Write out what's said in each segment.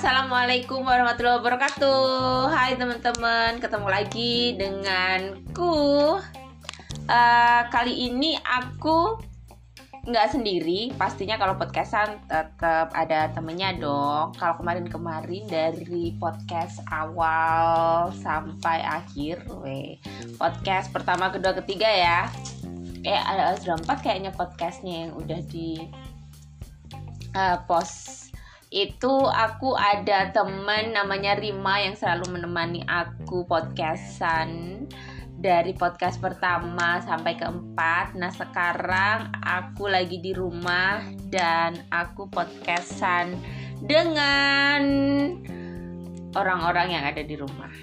Assalamualaikum warahmatullahi wabarakatuh. Hai teman-teman. Ketemu lagi denganku. Uh, Kali ini aku nggak sendiri. Pastinya kalau podcastan tetap ada temennya dong. Kalau kemarin-kemarin dari podcast awal sampai akhir we. Podcast pertama, kedua, ketiga ya. Kayak ada, ada empat kayaknya podcastnya yang udah di uh, post itu aku ada temen namanya Rima yang selalu menemani aku podcastan dari podcast pertama sampai keempat. Nah sekarang aku lagi di rumah dan aku podcastan dengan orang-orang yang ada di rumah.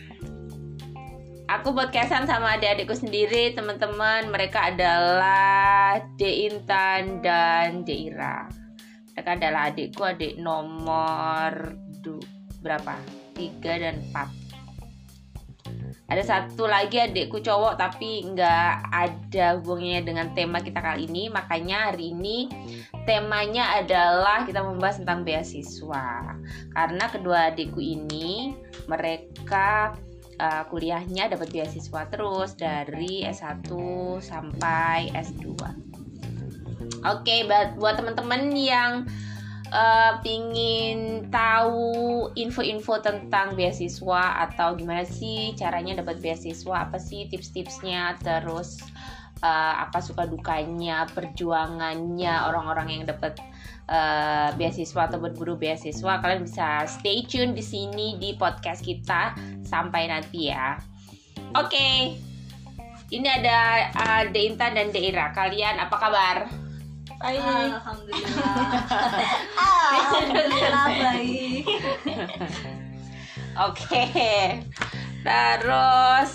Aku podcastan sama adik-adikku sendiri, teman-teman. Mereka adalah De Intan dan De Ira mereka adalah adikku adik nomor du, berapa? Tiga dan empat. Ada satu lagi adikku cowok tapi nggak ada hubungannya dengan tema kita kali ini. Makanya hari ini temanya adalah kita membahas tentang beasiswa. Karena kedua adikku ini mereka uh, kuliahnya dapat beasiswa terus dari S1 sampai S2 Oke, okay, buat teman-teman yang uh, pingin tahu info-info tentang beasiswa atau gimana sih caranya dapat beasiswa, apa sih tips-tipsnya, terus uh, apa suka dukanya, perjuangannya orang-orang yang dapat uh, beasiswa atau berburu beasiswa, kalian bisa stay tune di sini di podcast kita sampai nanti ya. Oke. Okay. Ini ada uh, Deinta dan Deira. Kalian apa kabar? Baik. Alhamdulillah. Alhamdulillah baik. Oke. Terus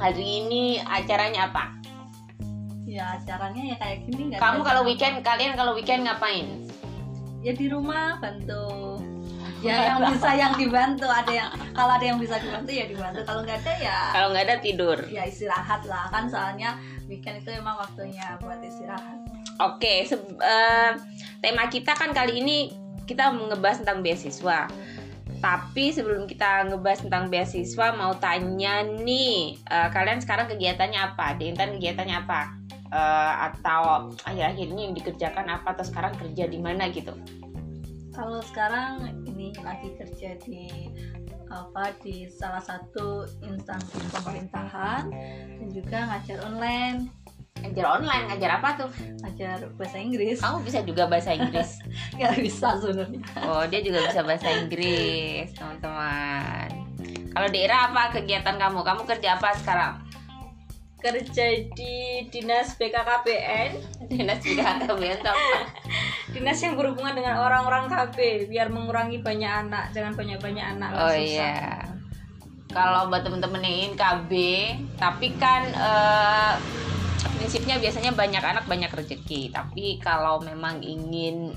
hari ini acaranya apa? Ya acaranya ya kayak gini nggak. Kamu kalau weekend kalian kalau weekend ngapain? Ya di rumah bantu. Ya yang bisa yang dibantu ada yang kalau ada yang bisa dibantu ya dibantu kalau nggak ada ya. Kalau nggak ada tidur. Ya istirahat lah kan soalnya weekend itu emang waktunya buat istirahat. Oke, okay, uh, tema kita kan kali ini kita ngebahas tentang beasiswa. Tapi sebelum kita ngebahas tentang beasiswa, mau tanya nih, uh, kalian sekarang kegiatannya apa? Dintan kegiatannya apa? Uh, atau akhir-akhir ini yang dikerjakan apa? Atau sekarang kerja di mana gitu? Kalau sekarang ini lagi kerja di apa di salah satu instansi pemerintahan dan juga ngajar online ngajar online ngajar apa tuh? Ngajar bahasa Inggris. Kamu bisa juga bahasa Inggris. Nggak bisa sebenarnya. Oh dia juga bisa bahasa Inggris teman-teman. Kalau daerah apa kegiatan kamu? Kamu kerja apa sekarang? Kerja di dinas BKKBN dinas BKKBN apa? Dinas yang berhubungan dengan orang-orang KB biar mengurangi banyak anak. Jangan banyak-banyak anak oh susah. iya. kalau buat temen-temen yang ingin KB tapi kan uh, prinsipnya biasanya banyak anak banyak rezeki. Tapi kalau memang ingin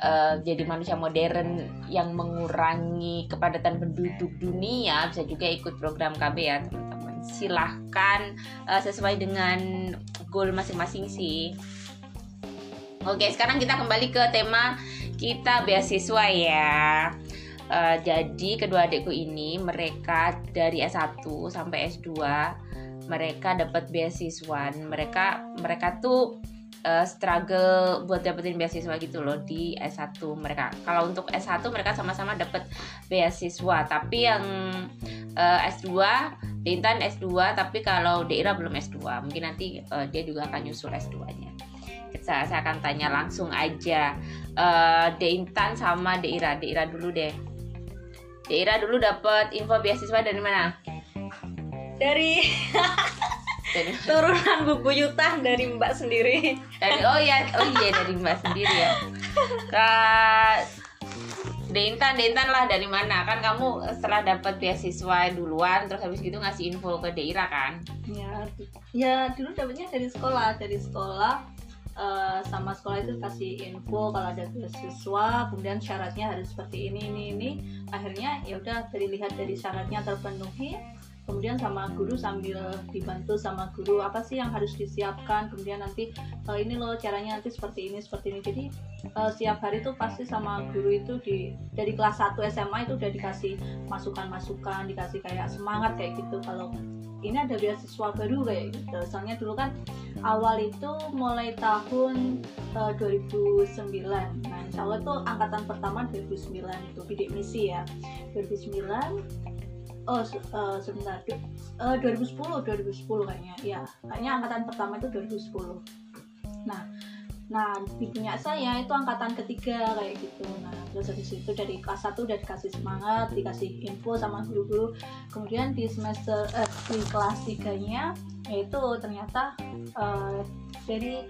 uh, jadi manusia modern yang mengurangi kepadatan penduduk dunia bisa juga ikut program KB ya teman-teman. Silahkan uh, sesuai dengan goal masing-masing sih. Oke sekarang kita kembali ke tema kita beasiswa ya. Uh, jadi kedua adikku ini mereka dari S1 sampai S2 mereka dapat beasiswa mereka mereka tuh uh, struggle buat dapetin beasiswa gitu loh di S1 mereka. Kalau untuk S1 mereka sama-sama dapat beasiswa, tapi yang uh, S2 Dintan S2, tapi kalau Deira belum S2. Mungkin nanti uh, dia juga akan nyusul S2-nya. Saya, saya akan tanya langsung aja uh, Deintan sama Deira. Deira dulu deh. Deira dulu dapat info beasiswa dari mana? Dari turunan buku Yutah dari Mbak sendiri. Dari oh ya, oh iya dari Mbak sendiri ya. Kak Dentan, Dentan lah dari mana? Kan kamu setelah dapat beasiswa duluan, terus habis gitu ngasih info ke Deira kan? Ya, ya dulu dapatnya dari sekolah, dari sekolah uh, sama sekolah itu kasih info kalau ada beasiswa, kemudian syaratnya harus seperti ini, ini, ini. Akhirnya ya udah dari lihat dari syaratnya terpenuhi, kemudian sama guru sambil dibantu sama guru apa sih yang harus disiapkan kemudian nanti uh, ini loh caranya nanti seperti ini seperti ini. Jadi uh, setiap hari tuh pasti sama guru itu di dari kelas 1 SMA itu udah dikasih masukan-masukan dikasih kayak semangat kayak gitu. Kalau ini ada beasiswa baru kayak gitu. Soalnya dulu kan awal itu mulai tahun uh, 2009 nah insya Allah itu angkatan pertama 2009 itu bidik misi ya. 2009 oh uh, sebentar. Uh, 2010 2010 kayaknya. Ya kayaknya angkatan pertama itu 2010 nah nah di punya saya itu angkatan ketiga kayak gitu. Nah terus habis itu dari kelas 1 udah dikasih semangat dikasih info sama guru-guru. Kemudian di semester eh, di kelas 3 nya yaitu ternyata uh, dari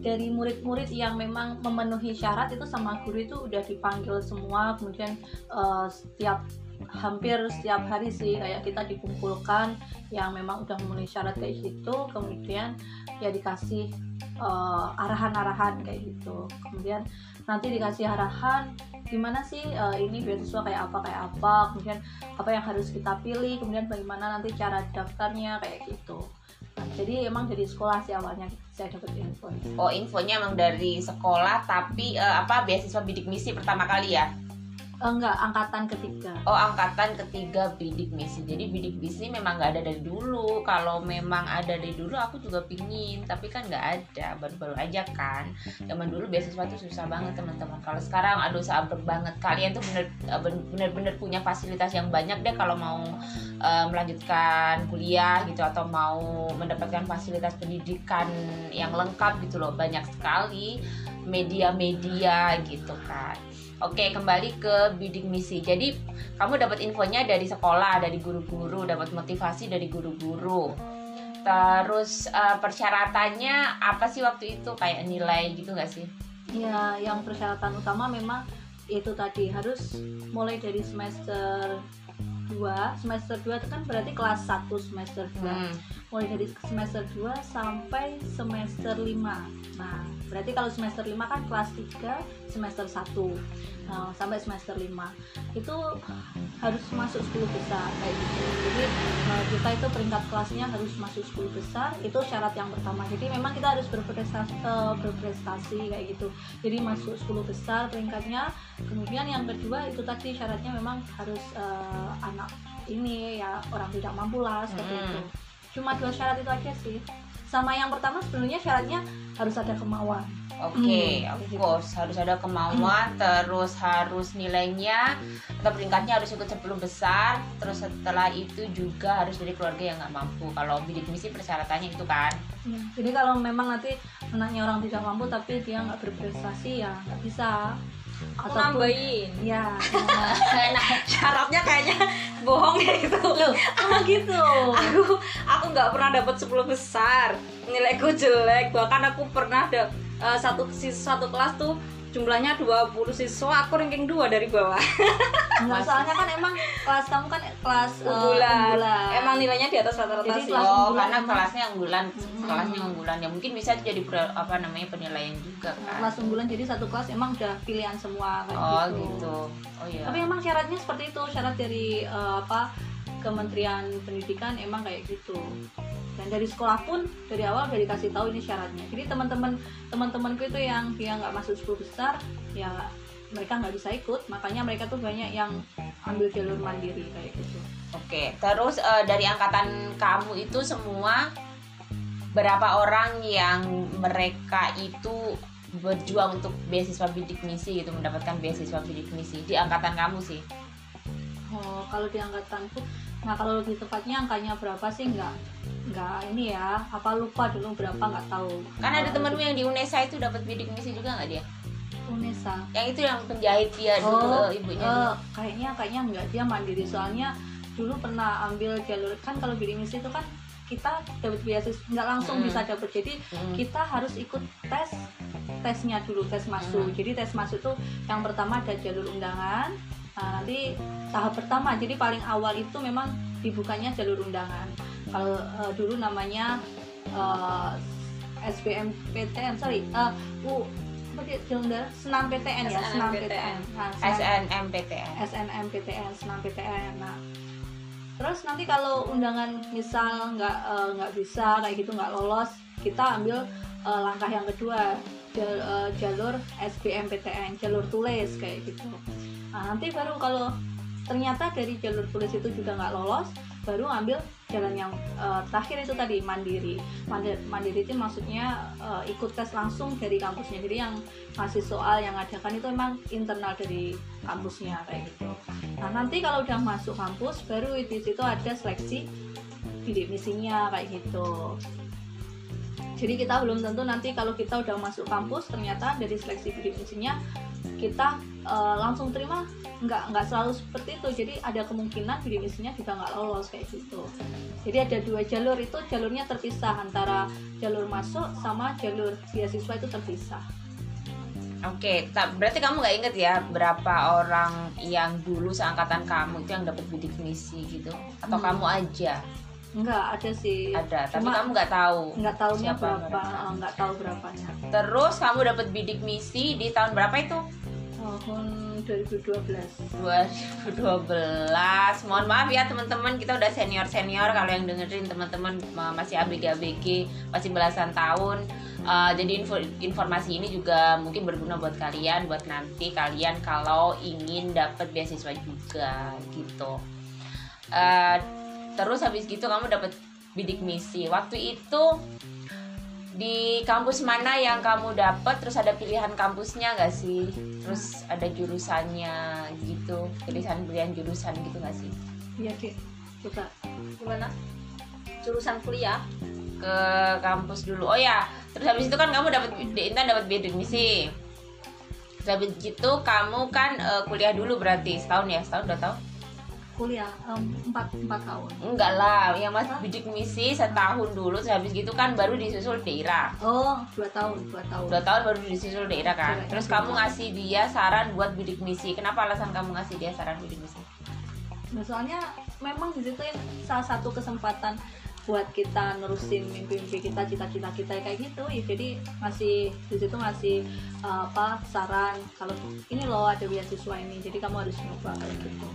dari murid-murid yang memang memenuhi syarat itu sama guru itu udah dipanggil semua. Kemudian uh, setiap hampir setiap hari sih kayak kita dikumpulkan yang memang udah memenuhi syarat kayak gitu kemudian ya dikasih uh, arahan-arahan kayak gitu. Kemudian nanti dikasih arahan gimana sih uh, ini beasiswa kayak apa kayak apa kemudian apa yang harus kita pilih kemudian bagaimana nanti cara daftarnya kayak gitu. Nah, jadi emang dari sekolah sih awalnya saya dapat info oh infonya emang dari sekolah tapi uh, apa beasiswa bidik misi pertama kali ya enggak, angkatan ketiga. Oh, angkatan ketiga bidik misi. Jadi bidik misi memang nggak ada dari dulu. Kalau memang ada dari dulu, aku juga pingin, tapi kan nggak ada. Baru-baru aja kan. Zaman dulu beasiswa tuh susah banget teman-teman. Kalau sekarang, aduh sabar banget. Kalian tuh bener eh, bener-bener punya fasilitas yang banyak deh kalau mau uh, melanjutkan kuliah gitu atau mau mendapatkan fasilitas pendidikan yang lengkap gitu loh. Banyak sekali media-media gitu kan. Oke, kembali ke bidik misi. Jadi, kamu dapat infonya dari sekolah, dari guru-guru, dapat motivasi dari guru-guru. Terus uh, persyaratannya apa sih waktu itu? Kayak nilai gitu nggak sih? Ya, yang persyaratan utama memang itu tadi harus mulai dari semester 2 semester 2 itu kan berarti kelas 1 semester 2 hmm. mulai dari semester 2 sampai semester 5 nah berarti kalau semester 5 kan kelas 3 semester 1 nah, sampai semester 5 itu harus masuk 10 besar kayak gitu. Jadi uh, kita itu peringkat kelasnya harus masuk 10 besar. Itu syarat yang pertama. Jadi memang kita harus berprestasi, uh, berprestasi kayak gitu. Jadi masuk 10 besar peringkatnya. Kemudian yang kedua itu tadi syaratnya memang harus uh, anak ini ya orang tidak mampu lah seperti hmm. itu. Cuma dua syarat itu aja sih. Sama yang pertama sebenarnya syaratnya harus ada kemauan Oke, okay, hmm, of course harus ada kemauan, terus harus nilainya atau peringkatnya harus ikut 10 besar, terus setelah itu juga harus dari keluarga yang nggak mampu. Kalau bidik misi persyaratannya itu kan. Ya, jadi kalau memang nanti anaknya orang tidak mampu tapi dia nggak berprestasi ya nggak bisa. Aku nambahin. Ya nah syaratnya kayaknya bohong ya gitu loh oh gitu? Aku aku nggak pernah dapat 10 besar. Nilaiku jelek bahkan aku pernah ada uh, satu satu kelas tuh jumlahnya 20 siswa aku ranking 2 dari bawah. Enggak, soalnya kan emang kelas kamu kan kelas uh, unggulan. emang nilainya di atas rata-rata sih. oh karena kelasnya unggulan hmm. kelasnya unggulan. Ya mungkin bisa jadi apa namanya penilaian juga kan. kelas unggulan jadi satu kelas emang udah pilihan semua kan oh gitu. gitu. Oh iya. Tapi emang syaratnya seperti itu syarat dari uh, apa Kementerian Pendidikan emang kayak gitu. Dan dari sekolah pun dari awal udah dikasih tahu ini syaratnya. Jadi teman-teman teman-temanku itu yang dia nggak masuk sekolah besar ya mereka nggak bisa ikut. Makanya mereka tuh banyak yang ambil jalur mandiri kayak gitu. Oke terus uh, dari angkatan kamu itu semua berapa orang yang mereka itu berjuang untuk beasiswa bidik misi gitu mendapatkan beasiswa bidik misi? Di angkatan kamu sih. Oh kalau di angkatanku nah kalau lebih tepatnya angkanya berapa sih nggak nggak ini ya apa lupa dulu berapa nggak tahu. Kan ada temenmu yang di UNESA itu dapat bidik misi juga nggak dia? UNESA. Yang itu yang penjahit dia oh, dulu eh, ibunya uh, kayaknya kayaknya nggak dia mandiri. Soalnya dulu pernah ambil jalur kan kalau bidik misi itu kan kita dapat beasiswa nggak langsung hmm. bisa dapat. Jadi hmm. kita harus ikut tes tesnya dulu tes masuk. Hmm. jadi tes masuk itu yang pertama ada jalur undangan Nah, nanti tahap pertama, jadi paling awal itu memang dibukanya jalur undangan. Kalau uh, dulu namanya uh, eh, SBMPTN, sorry, uh, U senam PTN ya senam PTN, nah, SNMPTN SNMPTN senam PTN nah terus nanti kalau undangan misal nggak eh, nggak bisa kayak gitu nggak lolos kita ambil eh, langkah yang kedua jal- eh, jalur SBMPTN jalur tulis kayak gitu nah nanti baru kalau ternyata dari jalur tulis itu juga nggak lolos baru ambil jalan yang eh, terakhir itu tadi mandiri. Mandiri, itu maksudnya eh, ikut tes langsung dari kampusnya. Jadi yang ngasih soal yang adakan itu emang internal dari kampusnya kayak gitu. Nah nanti kalau udah masuk kampus baru di situ ada seleksi bidik misinya kayak gitu. Jadi kita belum tentu nanti kalau kita udah masuk kampus ternyata dari seleksi bidik misinya kita eh, langsung terima nggak nggak selalu seperti itu jadi ada kemungkinan bidik misinya juga nggak lolos kayak gitu jadi ada dua jalur itu jalurnya terpisah antara jalur masuk sama jalur beasiswa itu terpisah Oke, ta- berarti kamu nggak inget ya berapa orang yang dulu seangkatan kamu itu yang dapat bidik misi gitu? Atau Hmm. kamu aja nggak ada sih ada, tapi Cuma kamu nggak tahu. nggak tahunya siapa berapa nggak tahu berapanya Terus kamu dapat bidik misi di tahun berapa itu? Tahun 2012 2012. Mohon maaf ya teman-teman, kita udah senior-senior kalau yang dengerin teman-teman ma- masih ABG-ABG, masih belasan tahun. Uh, jadi info, informasi ini juga mungkin berguna buat kalian, buat nanti kalian kalau ingin dapat beasiswa juga gitu. Uh, terus habis gitu kamu dapat bidik misi. Waktu itu di kampus mana yang kamu dapat terus ada pilihan kampusnya nggak sih? Terus ada jurusannya gitu pilihan pilihan jurusan gitu nggak sih? Iya deh coba gimana? Jurusan kuliah? Ke kampus dulu. Oh ya terus habis itu kan kamu dapat Intan dapat bidik misi terus habis itu kamu kan eh, kuliah dulu berarti setahun ya? Setahun dua tahun kuliah em, empat empat tahun. Enggak lah yang mas bidik misi setahun dulu habis gitu kan baru disusul daerah. Oh dua tahun dua tahun. Dua tahun baru disusul daerah kan. Terus kamu ngasih dia saran buat bidik misi. Kenapa alasan kamu ngasih dia saran bidik misi? Nah, soalnya memang di situ salah satu kesempatan buat kita nerusin mimpi-mimpi kita, cita-cita kita kayak gitu. Ya, jadi masih di situ ngasih uh, apa saran. Kalau ini loh ada beasiswa ini, jadi kamu harus nyoba kayak gitu.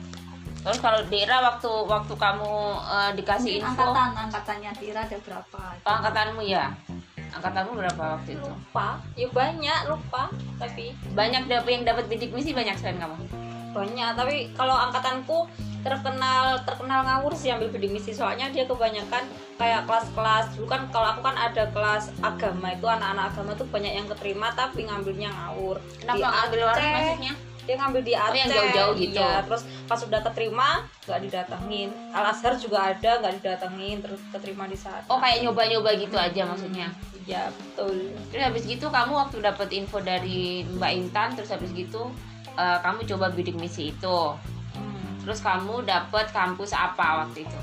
Terus kalau daerah waktu waktu kamu eh, dikasih Mungkin info? angkatan angkatannya Tira ada berapa? oh, angkatanmu ya? Angkatanmu berapa waktu itu? Lupa. Ya banyak lupa. Tapi banyak yang dapat bidik misi banyak selain kamu? Banyak. Tapi kalau angkatanku terkenal terkenal ngawur sih ambil bidik misi soalnya dia kebanyakan kayak kelas-kelas. Dulu kan kalau aku kan ada kelas agama itu anak-anak agama tuh banyak yang keterima tapi ngambilnya ngawur. Kenapa Di ngambil Aceh, maksudnya dia ngambil di Aceh Oh, yang jauh-jauh gitu. iya. terus pas udah keterima nggak didatengin Al Azhar juga ada nggak didatengin terus keterima di sana oh kayak nyoba-nyoba gitu aja maksudnya iya betul terus habis gitu kamu waktu dapat info dari Mbak Intan terus habis gitu eh, kamu coba bidik misi itu Hmm. terus kamu dapat kampus apa waktu itu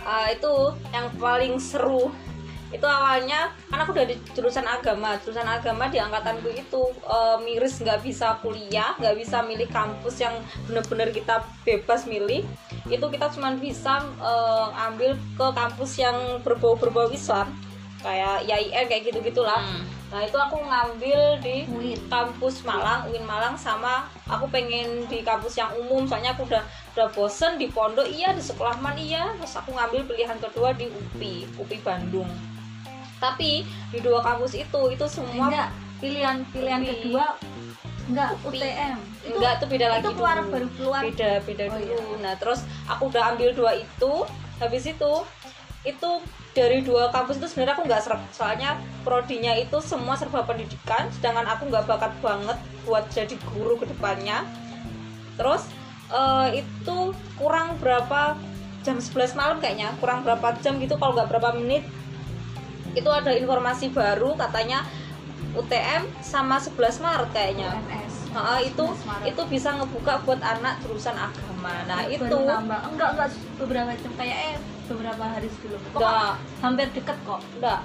Ah, itu yang paling seru itu awalnya kan aku udah di jurusan agama. Jurusan agama di angkatanku itu eh, miris nggak bisa kuliah nggak bisa milih kampus yang bener-bener kita bebas milih. Itu kita cuma bisa eh, ambil ke kampus yang berbau-berbau Islam kayak IAIN kayak gitu gitulah Hmm. nah itu aku ngambil di UIN. kampus Malang, UIN Malang sama aku pengen di kampus yang umum. Soalnya aku udah udah bosen di pondok. Iya di sekolah man iya. Terus aku ngambil pilihan kedua di UPI UPI Bandung tapi di dua kampus itu itu semua Enggak, pilihan pilihan UPI. kedua enggak UPI. UTM. Itu enggak tuh beda lagi itu keluar dulu. baru keluar. beda beda Oh, dulu nah terus aku udah ambil dua itu habis itu itu dari dua kampus itu sebenarnya aku nggak serap soalnya prodinya itu semua serba pendidikan sedangkan aku nggak bakat banget buat jadi guru ke depannya terus eh, itu kurang berapa jam 11 malam kayaknya kurang berapa jam gitu kalau nggak berapa menit itu ada informasi baru katanya UTM sama 11 Maret kayaknya UNS. Nah, itu 11 Maret. itu bisa ngebuka buat anak jurusan agama. Nah, itu nambah. enggak enggak beberapa jam kayak eh beberapa hari sebelum. Udah hampir deket kok. udah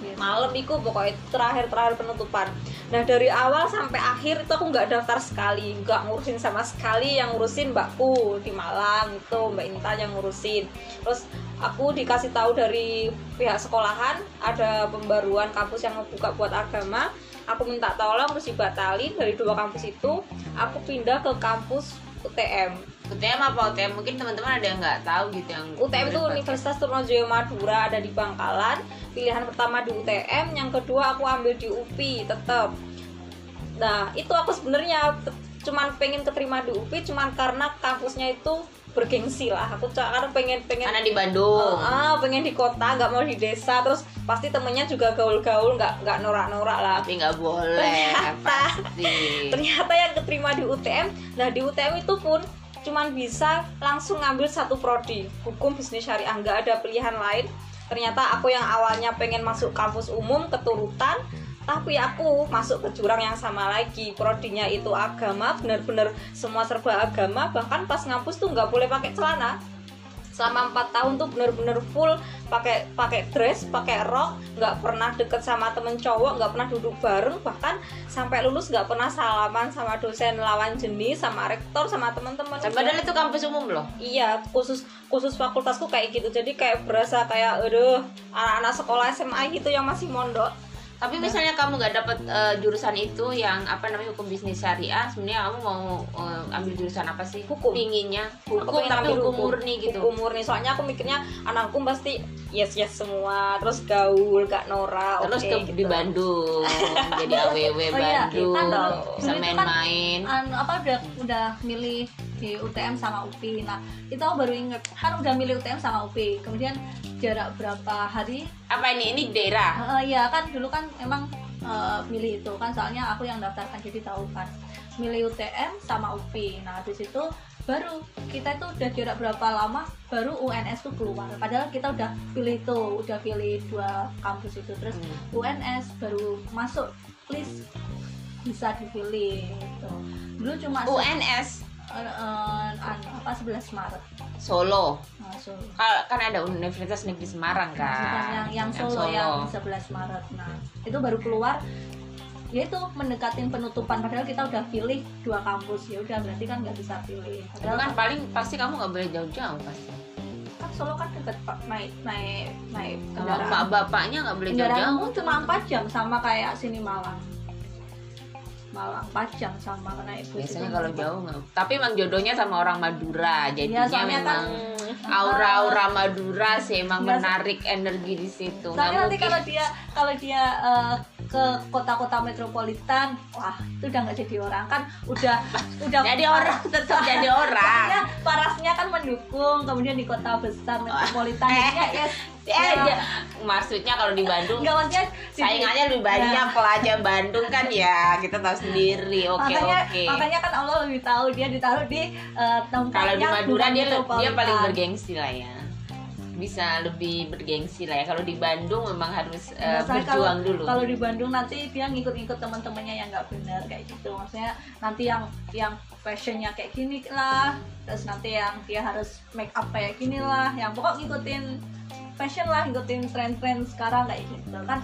Yes. malam itu pokoknya terakhir-terakhir penutupan. Nah, dari awal sampai akhir itu aku nggak daftar sekali, nggak ngurusin sama sekali yang ngurusin mbakku di Malang itu Mbak Intan yang ngurusin. Terus aku dikasih tahu dari pihak sekolahan ada pembaruan kampus yang membuka buat agama. Aku minta tolong terus dibatalin dari dua kampus itu, aku pindah ke kampus UTM UTM apa UTM mungkin teman-teman ada yang nggak tahu gitu yang UTM itu Universitas Trunojoyo Madura ada di Bangkalan pilihan pertama di UTM yang kedua aku ambil di UPI tetap nah itu aku sebenarnya cuman pengen keterima di UPI cuman karena kampusnya itu bergengsi lah. Aku karena pengen pengen karena di Bandung. Ah pengen di kota nggak mau di desa. Terus pasti temennya juga gaul-gaul nggak nggak norak-norak lah. Tapi nggak boleh Ternyata. pasti. ternyata yang keterima di UTM nah di UTM itu pun cuman bisa langsung ngambil satu prodi hukum bisnis syariah nggak ada pilihan lain. Ternyata aku yang awalnya pengen masuk kampus umum keturutan tapi aku masuk ke jurang yang sama lagi. Prodinya itu agama bener-bener semua serba agama. Bahkan pas ngampus tuh nggak boleh pakai celana. Selama empat tahun tuh bener-bener full pakai pakai dress pakai rok. Nggak pernah deket sama temen cowok nggak pernah duduk bareng. Bahkan sampai lulus nggak pernah salaman sama dosen lawan jenis sama rektor sama teman-teman. Padahal itu kampus umum loh. Iya khusus khusus fakultasku kayak gitu. Jadi kayak berasa kayak aduh anak-anak sekolah SMA gitu yang masih mondok tapi misalnya kamu nggak dapat eh, jurusan itu yang apa namanya hukum bisnis syariah sebenarnya kamu mau eh, ambil jurusan apa sih? Hukum. pinginnya. Hukum tapi ambil hukum murni gitu. Hukum murni. Soalnya aku mikirnya anak hukum pasti yes yes semua terus gaul gak norak terus ke gitu. di Bandung jadi aww Oh iya, Bandung kan dulu- bisa dulu itu kan main-main. Anu, apa udah udah milih di UTM sama UPI. Nah, itu aku baru inget kan udah milih UTM sama UPI. Kemudian jarak berapa hari? apa ini ini daerah Eh, Iya kan dulu kan emang eh, milih itu kan soalnya aku yang daftarkan jadi tahu kan. Milih UTM sama UPI. Nah, habis itu baru kita itu udah jarak berapa lama baru UNS tuh keluar. Padahal kita udah pilih itu, udah pilih dua kampus itu terus Hmm. UNS baru masuk list bisa dipilih gitu. Dulu cuma UNS eh, eh, anu, apa 11 Maret. Solo. Masuk. Kal- kan ada Universitas Negeri Semarang kan yang yang Solo, yang 11 Maret. Nah, itu baru keluar. Yaitu mendekatin penutupan padahal kita udah pilih dua kampus. Ya udah berarti kan nggak bisa pilih. Itu padahal kan paling pasti kamu nggak boleh jauh-jauh pasti. Kan Solo kan deket naik naik naik kendaraan. bapaknya nggak boleh jauh-jauh. cuma 4 jam sama kayak sini Malang Malang 4 jam sama naik bus biasanya itu kalau jauh nggak tapi emang jodohnya sama orang Madura jadinya Iya, soalnya kan- memang aura-aura Madura sih emang Nggak, menarik energi di situ. Soalnya nanti mungkin. kalau dia kalau dia eh, ke kota-kota metropolitan, wah itu udah nggak jadi orang. Kan, udah udah jadi orang tetap jadi orang. Soalnya parasnya kan mendukung, kemudian di kota besar metropolitan, Eh, jadinya yes, eh ya, ya, maksudnya kalau di Bandung nggak maksudnya saingannya lebih banyak pelajar Bandung kan ya kita tahu sendiri. Oke makanya oke. makanya kan Allah lebih tahu dia ditaruh di eh, tempat kalau di Madura dia dia paling bergengsi lah ya bisa lebih bergengsi lah ya. Kalau di Bandung memang harus Masalah berjuang kalau, dulu. Kalau di Bandung nanti dia ngikut-ngikut teman-temannya yang nggak benar kayak gitu. Maksudnya nanti yang yang fashionnya kayak gini lah, terus nanti yang dia harus make up kayak gini lah, yang pokok ngikutin fashion lah, ngikutin tren-tren sekarang kayak gitu kan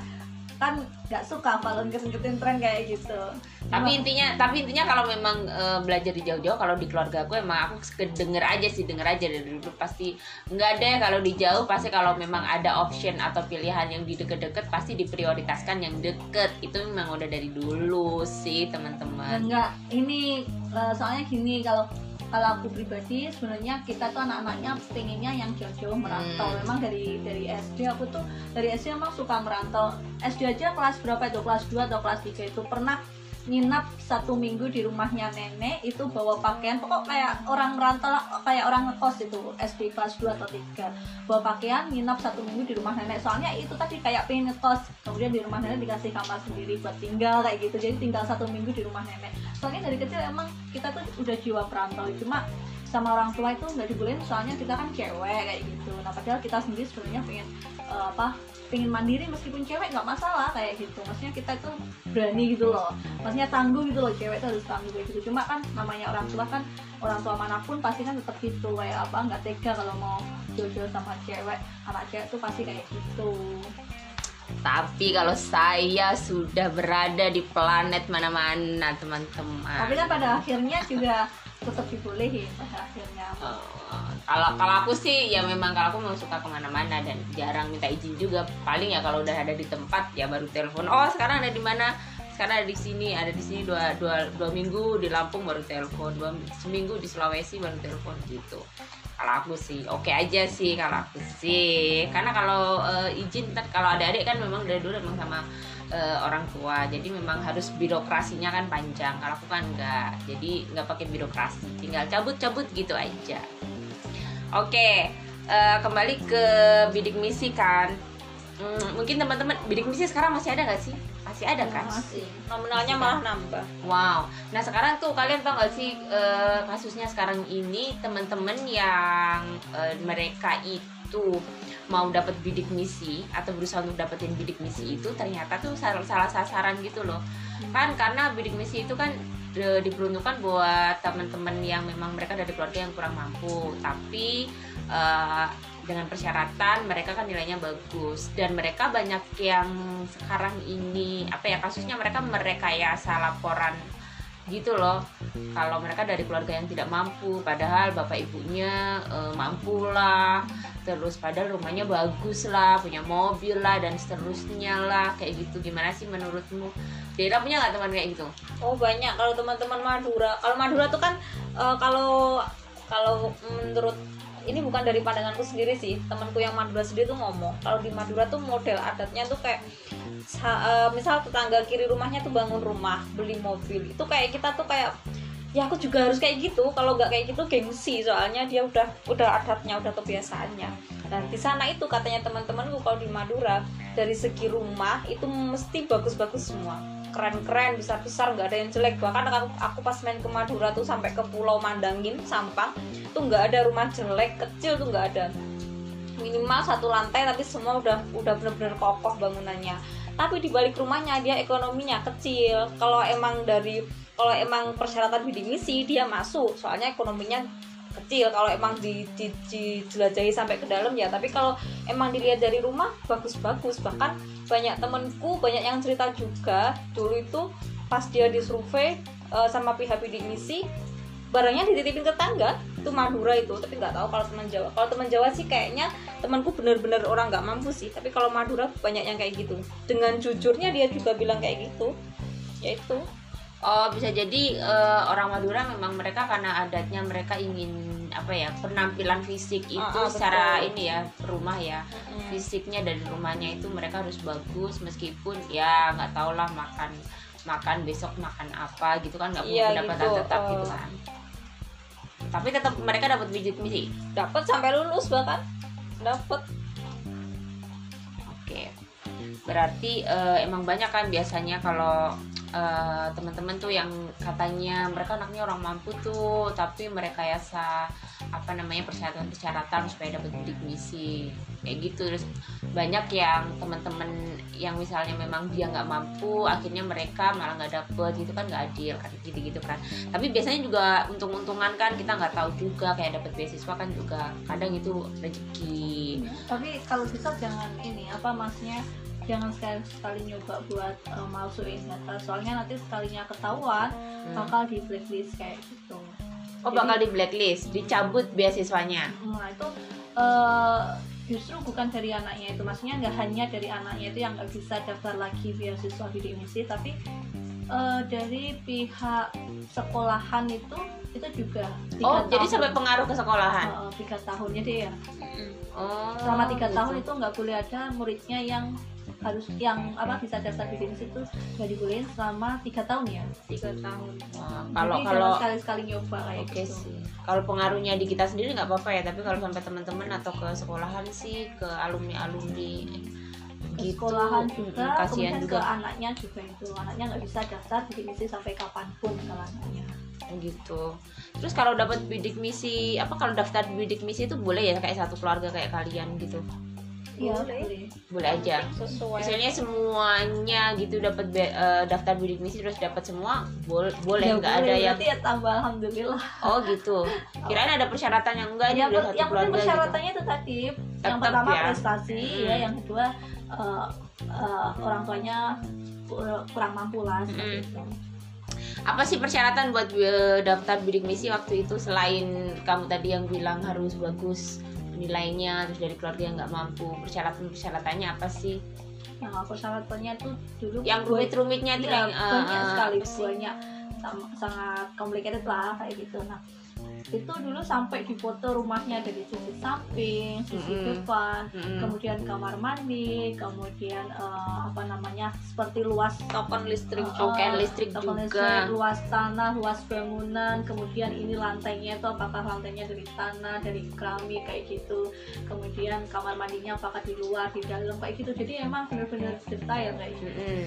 kan nggak suka kalau ngikutin tren kayak gitu. tapi intinya tapi intinya kalau memang eh, belajar di jauh-jauh kalau di keluarga aku emang aku denger aja sih denger aja dari dulu. Pasti nggak ada ya kalau di jauh pasti kalau memang ada option atau pilihan yang di deket-deket pasti diprioritaskan yang deket. Itu memang udah dari dulu sih teman-teman. Enggak ini eh, soalnya gini kalau kalau aku pribadi sebenarnya kita tuh anak-anaknya pengennya yang jauh-jauh merantau. Hmm. memang dari dari SD aku tuh dari SD emang suka merantau. SD aja kelas berapa itu? Kelas 2 atau kelas 3 itu. Pernah nginap satu minggu di rumahnya nenek itu bawa pakaian. Pokok kayak orang merantau kayak orang kos itu SD kelas 2 atau 3 bawa pakaian nginap satu minggu di rumah nenek. Soalnya itu tadi kayak pengen kos kemudian di rumah nenek dikasih kamar sendiri buat tinggal kayak gitu. Jadi tinggal satu minggu di rumah nenek. Soalnya dari kecil emang kita tuh udah jiwa perantau. Cuma sama orang tua itu nggak dibolehin soalnya kita kan cewek kayak gitu. Nah padahal kita sendiri sebenarnya pengen eh, apa pengen mandiri meskipun cewek nggak masalah kayak gitu. Maksudnya kita itu berani gitu loh. Maksudnya tangguh gitu loh cewek itu harus tangguh kayak gitu. Cuma kan namanya orang tua kan orang tua mana pun pasti kan tetap gitu kayak apa nggak tega kalau mau jodoh sama cewek anak cewek tuh pasti kayak gitu. Tapi kalau saya sudah berada di planet mana-mana tapi teman-teman kan pada akhirnya juga tetap dibolehin pada akhirnya. Eh, kalau kalau aku sih ya memang kalau aku memang suka ke mana-mana dan jarang minta izin juga. Paling ya kalau udah ada di tempat ya baru telepon. Oh sekarang ada di mana? Sekarang ada di sini ada di sini dua, dua, dua minggu di Lampung baru telepon. Dua seminggu di Sulawesi baru telepon gitu. Kalau aku sih oke aja sih kalau aku sih. Karena kalau uh, izin kalau ada adik kan memang dari dulu memang sama uh, orang tua. Jadi memang harus birokrasinya kan panjang. Kalau aku kan enggak. Jadi nggak pakai birokrasi. Tinggal cabut-cabut gitu aja oke uh, kembali ke bidik misi kan. Hmm, mungkin teman-teman bidik misi sekarang masih ada nggak sih? Masih ada kan? Masih. Nominalnya malah nambah. Wow. Nah sekarang tuh kalian tau gak sih uh, kasusnya sekarang ini teman-teman yang uh, mereka itu mau dapat bidik misi atau berusaha untuk dapetin bidik misi itu ternyata tuh salah, salah sasaran gitu loh. Kan karena bidik misi itu kan diperuntukkan buat teman-teman yang memang mereka dari keluarga yang kurang mampu. Tapi uh, dengan persyaratan mereka kan nilainya bagus. Dan mereka banyak yang sekarang ini apa ya kasusnya mereka merekayasa laporan gitu loh. Kalau mereka dari keluarga yang tidak mampu padahal bapak ibunya e, mampu lah terus padahal rumahnya bagus lah punya mobil lah dan seterusnya lah. Kayak gitu gimana sih menurutmu? Dera punya nggak teman kayak gitu? Oh banyak. Kalau teman-teman Madura kalau Madura tuh kan e, kalau kalau menurut ini bukan dari pandanganku sendiri sih temanku yang Madura sendiri tuh ngomong kalau di Madura tuh model adatnya tuh kayak uh, misal tetangga kiri rumahnya tuh bangun rumah beli mobil itu kayak kita tuh kayak ya aku juga harus kayak gitu kalau nggak kayak gitu gengsi soalnya dia udah udah adatnya udah kebiasaannya. Dan di sana itu katanya teman-temanku kalau di Madura dari segi rumah itu mesti bagus-bagus semua keren-keren besar-besar nggak ada yang jelek. Bahkan aku, aku pas main ke Madura tuh sampai ke Pulau Mandangin Sampang tuh nggak ada rumah jelek kecil tuh nggak ada. Minimal satu lantai tapi semua udah udah bener-bener kokoh bangunannya. Tapi di balik rumahnya dia ekonominya kecil. Kalau emang dari kalau emang persyaratan bidik misi dia masuk. Soalnya ekonominya kecil. Kalau emang di, di, dijelajahi sampai ke dalam ya. Tapi kalau emang dilihat dari rumah bagus-bagus. Bahkan banyak temenku banyak yang cerita juga. Dulu itu pas dia disurvey uh, sama pihak bidik misi barangnya dititipin ke tangga itu Madura itu tapi nggak tahu kalau teman Jawa. Kalau teman Jawa sih kayaknya temanku bener-bener orang nggak mampu sih tapi kalau Madura banyak yang kayak gitu. Dengan jujurnya dia juga bilang kayak gitu ya itu Oh bisa jadi uh, orang Madura memang mereka karena adatnya mereka ingin apa ya penampilan fisik itu oh, oh, secara betul. ini ya rumah ya hmm. fisiknya dari rumahnya itu mereka harus bagus meskipun ya nggak tau lah makan makan besok makan apa gitu kan nggak punya ya, pendapatan gitu. tetap uh. gitu kan tapi tetap mereka dapat biji misi dapat sampai lulus bahkan dapat berarti uh, emang banyak kan biasanya kalau uh, teman-teman tuh yang katanya mereka anaknya orang mampu tuh tapi mereka ya apa namanya persyaratan-persyaratan supaya dapat bidik misi kayak gitu. Terus banyak yang teman-teman yang misalnya memang dia nggak mampu akhirnya mereka malah nggak dapet. Gitu kan nggak adil kan gitu gitu kan. Tapi biasanya juga untung-untungan kan kita nggak tahu juga. Kayak dapat beasiswa kan juga kadang itu rezeki. Tapi kalau bisa jangan ini apa maksudnya jangan sekali sekali nyoba buat uh, malsuin data soalnya nanti sekalinya ketahuan hmm. bakal di blacklist kayak gitu. Oh Jadi, bakal di blacklist dicabut beasiswanya? Nah itu uh, justru bukan dari anaknya itu. Maksudnya nggak hanya dari anaknya itu yang nggak bisa daftar lagi beasiswa bidik misi tapi uh, dari pihak sekolahan itu itu juga oh tahun. jadi sampai pengaruh ke sekolahan? Uh, tiga tahun. Jadi ya oh, selama tiga gitu. tahun itu nggak boleh ada muridnya yang harus yang apa bisa daftar bisnis itu nggak dibolehin selama tiga tahun ya? Tiga tahun. Nah, kalau kalau sekali sekali nyoba kayak okay gitu. sih. Kalau pengaruhnya di kita sendiri nggak apa-apa ya tapi kalau sampai teman-teman atau ke sekolahan sih ke alumni alumni gitu sekolahan juga kasihan juga ke anaknya juga itu. Anaknya nggak bisa daftar bidik misi sampai kapan pun kalau anaknya. Gitu. Terus kalau dapat bidik misi apa kalau daftar bidik misi itu boleh ya kayak satu keluarga kayak kalian gitu Iya, boleh. Boleh aja. Sesuai. Misalnya semuanya gitu dapat uh, daftar bidik misi terus dapat semua, bol boleh nggak ada yang ya tambah alhamdulillah. Oh, gitu. Kirain ada persyaratan yang enggak ya, udah satu yang gitu. persyaratannya gitu. itu tadi. Tetap, yang pertama ya. prestasi hmm. ya, yang kedua uh, uh, orang tuanya kurang mampu lah hmm. itu apa sih persyaratan buat daftar bidik misi waktu itu selain kamu tadi yang bilang harus bagus nilainya terus dari keluarga yang nggak mampu persyaratan persyaratannya apa sih? Nah, persyaratannya tuh dulu yang rumit-rumitnya tuh Iya, yang eh, banyak eh, sekali banyak sangat complicated lah kayak gitu. Nah itu dulu sampai difoto rumahnya dari sisi samping, sisi Mm-mm. depan, Mm-mm. kemudian kamar mandi, kemudian eh, apa namanya seperti luas token listrik eh, Token listrik token juga. listrik, luas tanah, luas bangunan, kemudian ini lantainya itu apakah lantainya dari tanah, dari keramik kayak gitu, kemudian kamar mandinya apakah di luar, di dalam kayak gitu, jadi emang benar-benar detail kayak gitu. Mm-mm.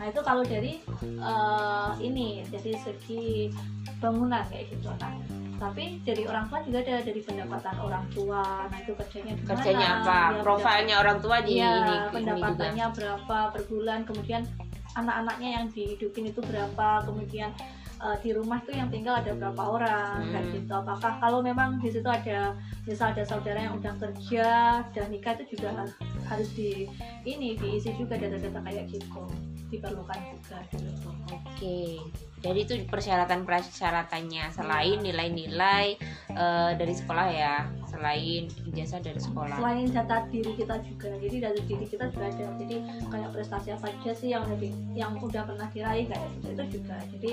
Nah itu kalau dari eh, ini dari segi bangunan kayak gitu. Nah tapi dari orang tua juga ada dari pendapatan orang tua. Nah itu kerjanya gimana? kerjanya apa Ya, profilnya orang tua di Iya, ini, ini juga pendapatannya berapa per bulan, kemudian anak-anaknya yang dihidupin itu berapa, kemudian eh, di rumah itu yang tinggal ada berapa orang, Hmm. kayak gitu. Apakah kalau memang di situ ada misal ada saudara yang udah kerja dan nikah itu juga har- harus di ini diisi juga data-data kayak gitu diperlukan juga gitu. Oke, jadi itu persyaratan-persyaratannya selain nilai-nilai eh, dari sekolah ya, selain ijazah dari sekolah. Selain data diri kita juga, jadi dari diri kita juga ada. Jadi kayak prestasi apa aja sih yang udah yang udah pernah diraih kayak gitu itu juga. Jadi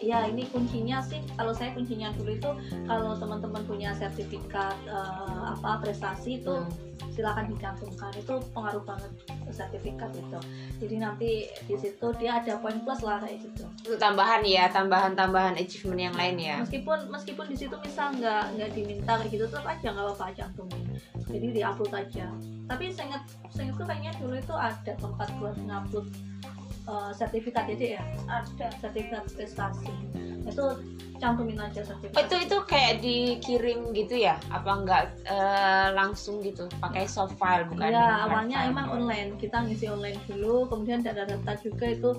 ya ini kuncinya sih kalau saya kuncinya dulu itu kalau teman-teman punya sertifikat eh, apa prestasi itu Hmm. silakan dicantumkan itu pengaruh banget sertifikat itu. Jadi nanti di situ dia ada poin plus lah kayak gitu. Itu tambahan ya, tambahan-tambahan achievement yang lain ya. meskipun meskipun di situ misal nggak nggak diminta kayak gitu tetap aja nggak apa-apa cantumin jadi di upload aja. Tapi saya ingat saya ingat tuh kayaknya dulu itu ada tempat buat ngupload uh, sertifikat jadi ya ada sertifikat prestasi itu cantumin aja Oh, sertifikat itu itu kayak dikirim gitu ya? Apa enggak eh, langsung gitu? Pakai soft file bukan? ya awalnya file? emang online kita ngisi online dulu kemudian data-data juga itu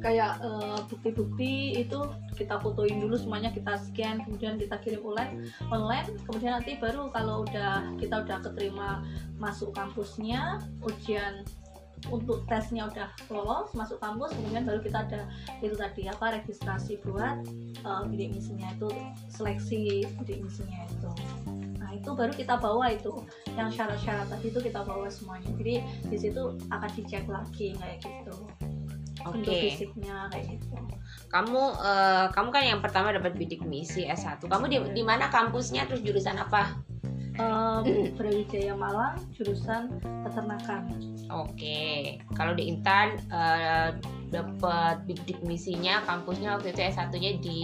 kayak eh, bukti-bukti itu kita fotoin dulu semuanya kita scan kemudian kita kirim online online kemudian nanti baru kalau udah kita udah keterima masuk kampusnya ujian untuk tesnya udah lolos masuk kampus kemudian baru kita ada itu tadi apa registrasi buat eh, bidik misinya itu seleksi bidik misinya itu nah itu baru kita bawa itu yang syarat-syarat tadi itu kita bawa semuanya jadi di situ akan dicek lagi kayak gitu Oke. bentuk fisiknya kayak gitu Kamu eh, kamu kan yang pertama dapat bidik misi S1. Kamu di di mana kampusnya terus jurusan apa? Eh, Brawijaya Malang jurusan peternakan Oke. Kalau di Intan eh, dapat bidik misinya kampusnya waktu itu S1-nya di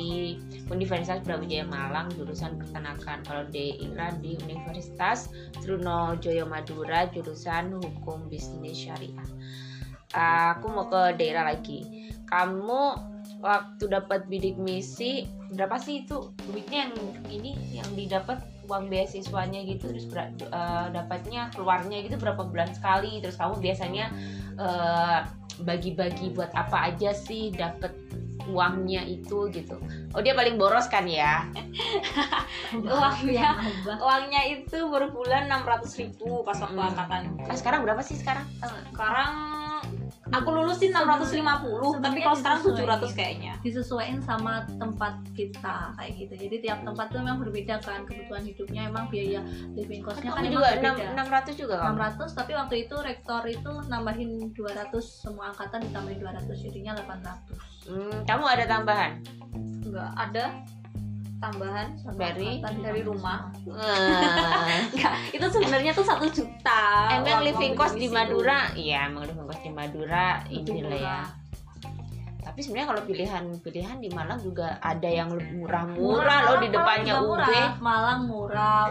Universitas Brawijaya Malang jurusan peternakan. Kalau di Iran di Universitas Trunojoyo Madura jurusan hukum bisnis syariah. Aku mau ke daerah lagi. Kamu waktu dapat bidik misi berapa sih itu duitnya yang ini yang didapat uang beasiswanya gitu terus ber- eh, dapatnya keluarnya gitu berapa bulan sekali terus kamu biasanya eh, bagi-bagi buat apa aja sih dapat uangnya itu gitu oh dia paling boros kan ya Uangnya. Nambah. uangnya itu per bulan 600 ribu pas waktu Mm. angkatan nah, sekarang berapa sih sekarang sekarang aku lulusin 650 tapi kalau sekarang 700 kayaknya. disesuaikan sama tempat kita kayak gitu. Jadi tiap tempat itu memang berbeda kan kebutuhan hidupnya emang biaya living costnya kan emang juga berbeda 600 juga kamu 600 tapi waktu itu rektor itu nambahin 200 semua angkatan ditambahin 200 jadinya 800 Hmm, kamu ada tambahan? Enggak ada tambahan Dari- dari ditambah rumah. enggak itu sebenarnya tuh satu juta. Emang living cost di. Madura? Iya emang living cost di Madura inilah ya. Murah. tapi sebenarnya kalau pilihan-pilihan di Malang juga ada yang lebih murah-murah loh di depannya UB murah. Malang murah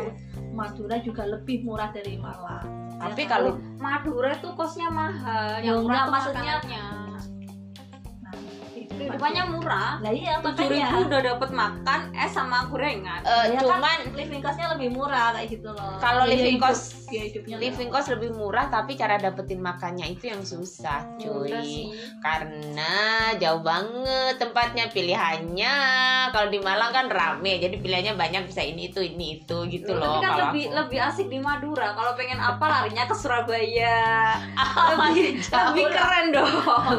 Madura juga lebih murah dari Malang. Tapi Ya, kalau Madura tuh kosnya mahal. Ya, yang murah maksudnya- kehidupannya murah. Lah iya tujuh ribu makanya udah dapat makan es sama gorengan. Eh, Ya kan, cuman living costnya lebih murah kayak gitu loh. Kalau Biaya living cost- biaya hidupnya. Living cost lebih murah tapi cara dapetin makannya itu yang susah Udah cuy. sih. karena jauh banget tempatnya pilihannya. Kalau di Malang kan rame jadi pilihannya banyak bisa ini itu ini itu gitu loh tapi kan kalau lebih aku. lebih asik di Madura. Kalau pengen apa larinya ke Surabaya. Ah, lebih, jauh lebih keren dong.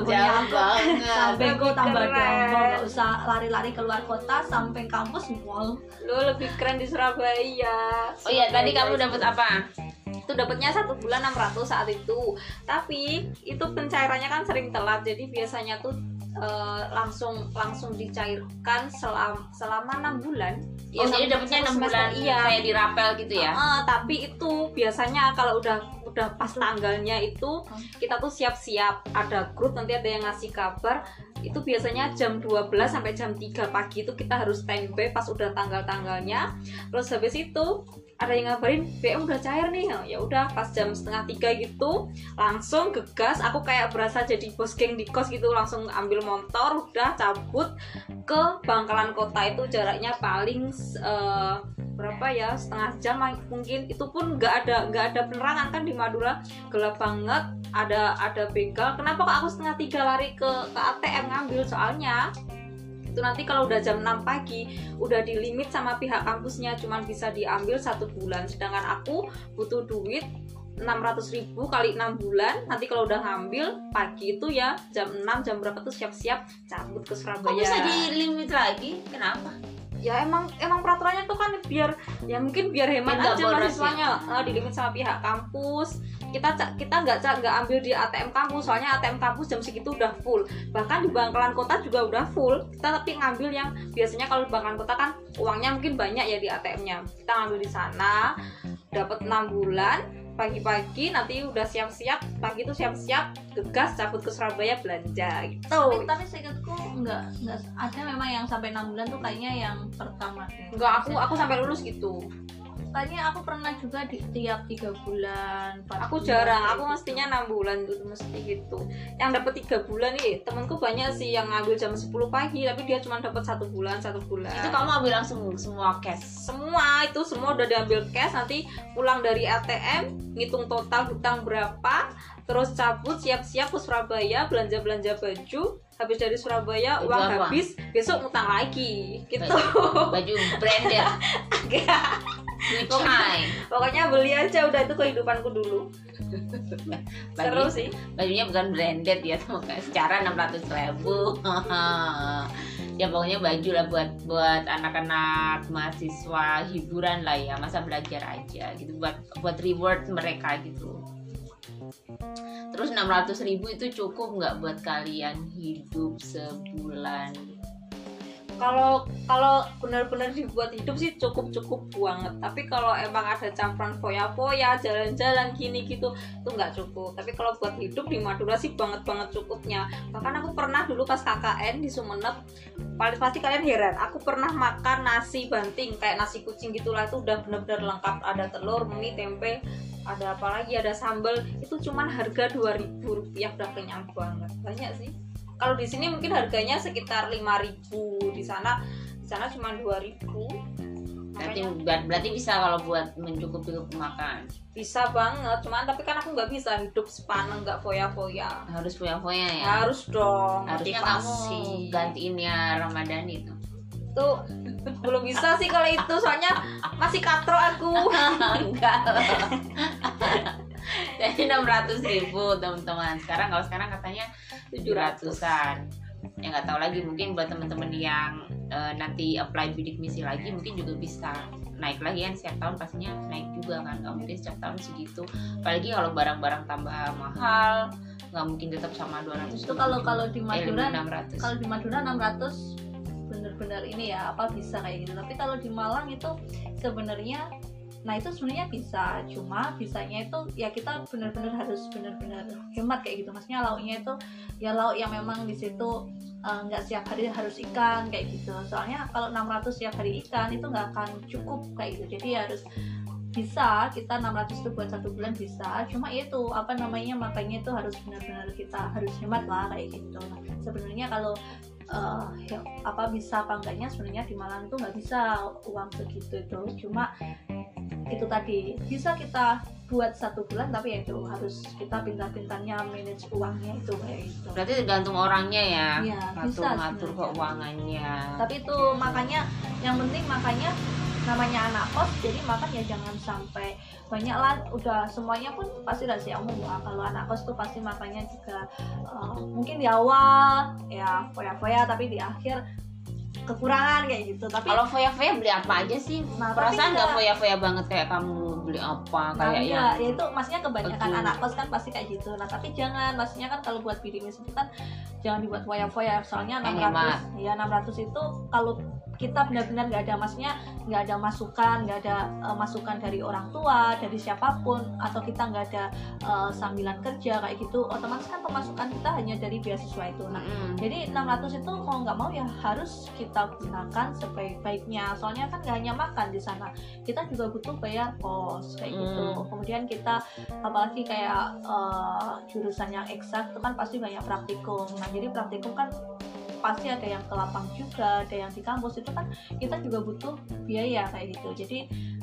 Jauh banget. sampai kok tambah keren. gampang nggak usah lari-lari keluar kota sampai kampus mall lo lebih keren di Surabaya. Oh iya tadi kamu dapat apa? Itu dapatnya satu bulan 600 saat itu. Tapi itu pencairannya kan sering telat jadi biasanya tuh eh, langsung langsung dicairkan selama selama enam bulan. Oh, Iya, jadi dapatnya enam bulan iya. kayak di rapel gitu ya. Eh, tapi itu biasanya kalau udah udah pas tanggalnya itu kita tuh siap-siap. Ada grup nanti ada yang ngasih kabar. Itu biasanya jam 12 sampai jam 3 pagi itu kita harus standby pas udah tanggal-tanggalnya. Terus habis itu ada yang ngabarin BM udah cair nih. Nah, ya udah pas jam setengah tiga gitu langsung gegas aku kayak berasa jadi bos geng di kos gitu langsung ambil motor udah cabut ke Bangkalan Kota itu. Jaraknya paling eh, berapa ya setengah jam mungkin. Itu pun nggak ada nggak ada penerangan kan di Madura. Gelap banget ada ada begal kenapa kok aku setengah tiga lari ke ke ATM ngambil? Soalnya itu nanti kalau udah jam 6 pagi udah di limit sama pihak kampusnya cuman bisa diambil satu bulan sedangkan aku butuh duit 600 ribu kali 6 bulan nanti kalau udah ngambil pagi itu ya jam 6 jam berapa tuh siap-siap cabut ke Surabaya Kok bisa di limit lagi? Kenapa? Ya emang emang peraturannya tuh kan biar ya mungkin biar hemat nggak aja mahasiswanya eh, di limit sama pihak kampus. Kita kita nggak nggak ambil di ATM kampus soalnya ATM kampus jam segitu udah full. Bahkan di Bangkalan Kota juga udah full. Kita tapi ngambil yang biasanya kalau di Bangkalan Kota kan uangnya mungkin banyak ya di ATM-nya kita ngambil di sana dapat 6 bulan pagi-pagi nanti udah siap-siap pagi itu siap-siap gegas cabut ke Surabaya belanja gitu tapi tapi seingatku nggak nggak ada memang yang sampai enam bulan tuh kayaknya yang pertama deh. enggak aku aku sampai lulus gitu kayaknya aku pernah juga di tiap tiga bulan aku bulan, jarang aku gitu. mestinya enam bulan tuh mesti gitu yang dapat tiga bulan nih temanku banyak sih yang ngambil jam 10 pagi tapi dia cuma dapat satu bulan satu bulan Itu kamu ambil langsung semua cash. semua itu semua udah diambil cash nanti pulang dari ATM ngitung total hutang berapa terus cabut siap-siap ke Surabaya belanja belanja baju. Habis dari Surabaya Baju uang apa? habis. Besok ngutang lagi. Gitu. Baju branded. Gucci. pokoknya beli aja udah itu kehidupanku dulu. Seru Baju, sih. bajunya bukan branded ya, tuh, secara 600 ribu. ya pokoknya baju lah buat buat anak-anak mahasiswa hiburan lah ya. Masa belajar aja gitu buat buat reward mereka gitu terus 600 ribu itu cukup nggak buat kalian hidup sebulan? Kalau kalau benar-benar dibuat hidup sih cukup cukup banget. Tapi kalau emang ada campuran foya-foya jalan-jalan gini gitu itu nggak cukup. Tapi kalau buat hidup di Madura sih banget banget cukupnya. Bahkan aku pernah dulu pas KKN di Sumeneb paling pasti kalian heran aku pernah makan nasi banting kayak nasi kucing gitulah itu udah benar-benar lengkap. Ada telur mie tempe ada apa lagi? Ada sambal. Itu cuman harga 2000 rupiah udah kenyang banget. Banyak sih. Kalau di sini mungkin harganya sekitar 5000 di sana di sana cuma 2000 berarti Makanya berarti bisa kalau buat mencukupi makan? Bisa banget. Cuman tapi kan aku nggak bisa hidup sepaneng nggak foya-foya. Harus foya-foya ya? Harus dong harusnya motivasi. kamu gantiin ya Ramadan itu tuh belum bisa sih kalau itu soalnya masih katro aku. Enggak. Jadi 600 ribu teman-teman. Sekarang kalau sekarang katanya 700an ya nggak tahu lagi. Mungkin buat teman-teman yang eh, nanti apply bidik misi lagi mungkin juga bisa naik lagi kan. Setiap tahun pastinya naik juga kan. Nggak mungkin setiap tahun segitu. Apalagi kalau barang-barang tambah mahal nggak mungkin tetap sama 200 itu kalau kalau di eh, Madura 600 kalau di Madura 600 bener-bener ini ya apa bisa kayak gitu. Tapi kalau di Malang itu sebenarnya nah itu sebenarnya bisa. Cuma bisanya itu ya kita benar-benar harus benar-benar hemat kayak gitu. Maksudnya lauknya itu ya lauk yang memang di situ eh, nggak setiap hari harus ikan kayak gitu. Soalnya kalau 600 setiap hari ikan itu nggak akan cukup kayak gitu. Jadi harus bisa kita 600 itu buat satu bulan bisa. Cuma itu apa namanya makanya itu harus benar-benar kita harus hemat lah kayak gitu. Sebenarnya kalau eh, ya, apa bisa apa enggaknya sebenarnya di Malang tuh nggak bisa uang segitu itu. Cuma itu tadi bisa kita buat satu bulan tapi ya itu harus kita pintar-pintarnya manage uangnya itu kayak gitu. Berarti tergantung orangnya ya Iya, bisa ngatur keuangannya. Tapi itu makanya yang penting makanya namanya anak kos jadi makan ya jangan sampai banyak lah udah semuanya pun pasti rahasia umum lah kalau anak kos tuh pasti makannya juga eh, mungkin di awal ya foya-foya tapi di akhir kekurangan kayak gitu. Tapi kalau foya-foya beli apa aja sih? Nah, perasaan nggak foya-foya banget kayak kamu beli apa Nah, kayak iya, yang ya itu maksudnya kebanyakan anak kos kan pasti kayak gitu. Nah, tapi jangan, maksudnya kan kalau buat bidimis itu kan jangan dibuat foya-foya. Soalnya Yang 600, ya 600 itu kalau kita benar-benar nggak ada maksudnya nggak ada masukan, nggak ada eh, masukan dari orang tua, dari siapa pun, atau kita nggak ada eh, sambilan kerja kayak gitu, otomatis kan pemasukan kita hanya dari beasiswa itu. Nah, Mm-mm. jadi 600 itu mau nggak mau ya harus kita gunakan sebaik-baiknya. Soalnya kan nggak hanya makan di sana, kita juga butuh bayar kos kayak gitu. Hmm. Kemudian kita apalagi kayak eh, jurusan yang eksak itu kan pasti banyak praktikum. Nah jadi praktikum kan pasti ada yang ke lapang juga, ada yang di kampus itu kan kita juga butuh biaya kayak gitu. Jadi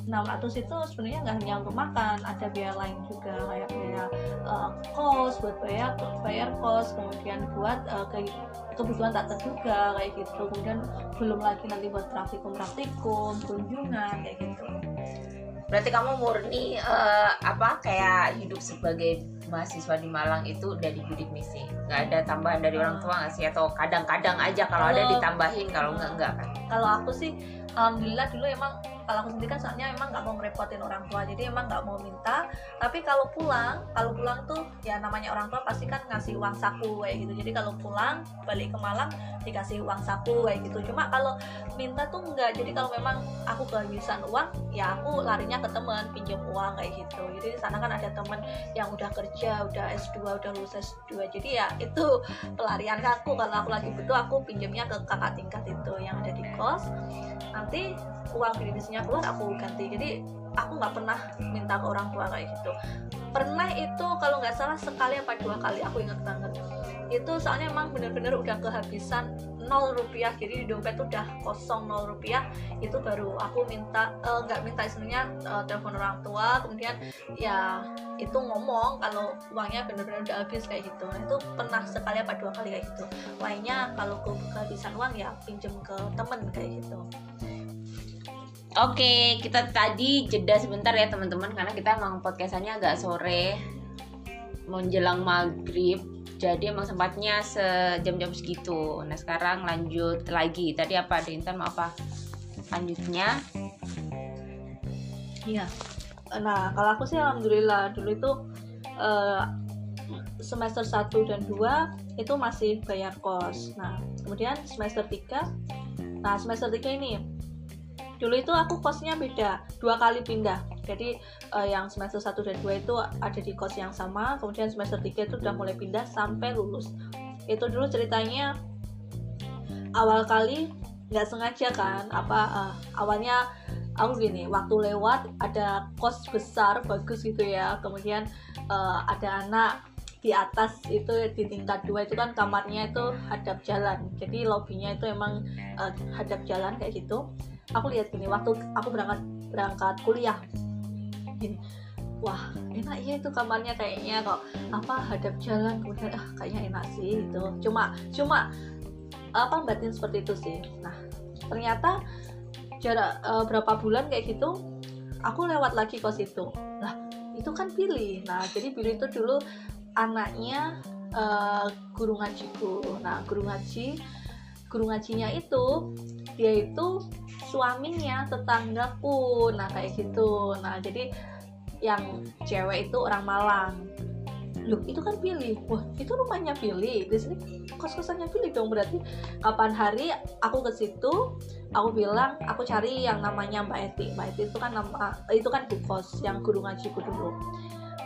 600 itu sebenarnya nggak hanya untuk makan, ada biaya lain juga kayak biaya eh, kos buat bayar bayar kos, kemudian buat eh, ke- kebutuhan tak terduga kayak gitu. Kemudian belum lagi nanti buat praktikum praktikum, kunjungan kayak gitu. berarti kamu murni eh, apa kayak hidup sebagai mahasiswa di Malang itu dari bidik misi. Nggak ada tambahan dari orang tua nggak sih? Atau kadang-kadang aja kalau ada ditambahin kalau nggak nggak kan? kalau aku sih alhamdulillah dulu emang kalau aku sendiri kan soalnya emang nggak mau ngerepotin orang tua jadi emang nggak mau minta. Tapi kalau pulang kalau pulang tuh ya namanya orang tua pasti kan ngasih uang saku kayak gitu. Jadi kalau pulang balik ke Malang dikasih uang saku kayak gitu. Cuma kalau minta tuh enggak jadi kalau memang aku kehabisan uang ya aku larinya ke teman pinjam uang kayak gitu. Jadi di sana kan ada teman yang udah kerja udah S2 udah lulus S2 jadi ya itu pelarian aku. Kalau aku lagi butuh aku pinjamnya ke kakak tingkat itu yang ada di kos. Nanti uang bisnisnya keluar aku ganti. Jadi aku nggak pernah minta ke orang tua kayak gitu. Pernah itu kalau nggak salah sekali apa dua kali aku ingat banget. Itu soalnya emang bener-bener udah kehabisan nol rupiah. Jadi di dompet udah kosong nol rupiah. Itu baru aku minta eh, nggak minta istilahnya eh, telepon orang tua. Kemudian ya itu ngomong kalau uangnya bener-bener udah habis kayak gitu. Nah, itu pernah sekali apa dua kali kayak gitu. Lainnya kalau ke kehabisan uang ya pinjem ke temen kayak gitu Oke, kita tadi jeda sebentar ya teman-teman karena kita emang podcastannya agak sore menjelang maghrib. Jadi emang sempatnya sejam-jam segitu. Nah sekarang lanjut lagi. Tadi apa? Ada Intan apa? Lanjutnya. Iya. Nah, kalau aku sih alhamdulillah dulu itu eh, semester 1 dan 2 itu masih bayar kos. Nah, kemudian semester 3 Nah, semester 3 ini dulu itu aku kosnya beda, dua kali pindah. Jadi eh, yang semester 1 dan 2 itu ada di kos yang sama, kemudian semester 3 itu udah mulai pindah sampai lulus. Itu dulu ceritanya awal kali nggak sengaja kan apa eh, awalnya aku gini waktu lewat ada kos besar bagus gitu ya kemudian eh, ada anak di atas itu di tingkat dua itu kan kamarnya itu hadap jalan jadi lobbynya itu emang eh, hadap jalan kayak gitu aku lihat gini waktu aku berangkat berangkat kuliah gini wah enak ya itu kamarnya kayaknya kok. Apa hadap jalan kemudian ah kayaknya enak sih itu cuma cuma apa batin seperti itu sih. Nah ternyata jarak eh, berapa bulan kayak gitu aku lewat lagi kos itu lah itu kan pilih nah jadi pilih itu dulu anaknya eh, guru ngajiku. Nah guru ngaji guru ngajinya itu dia itu suaminya tetanggaku. Nah kayak gitu. Nah jadi yang cewek itu orang Malang. Loh itu kan pilih. Wah itu rumahnya pilih. Di sini kos kosannya pilih dong. Berarti kapan hari aku ke situ aku bilang aku cari yang namanya Mbak Eti. Mbak Eti itu kan nama itu kan bu kos yang guru ngajiku dulu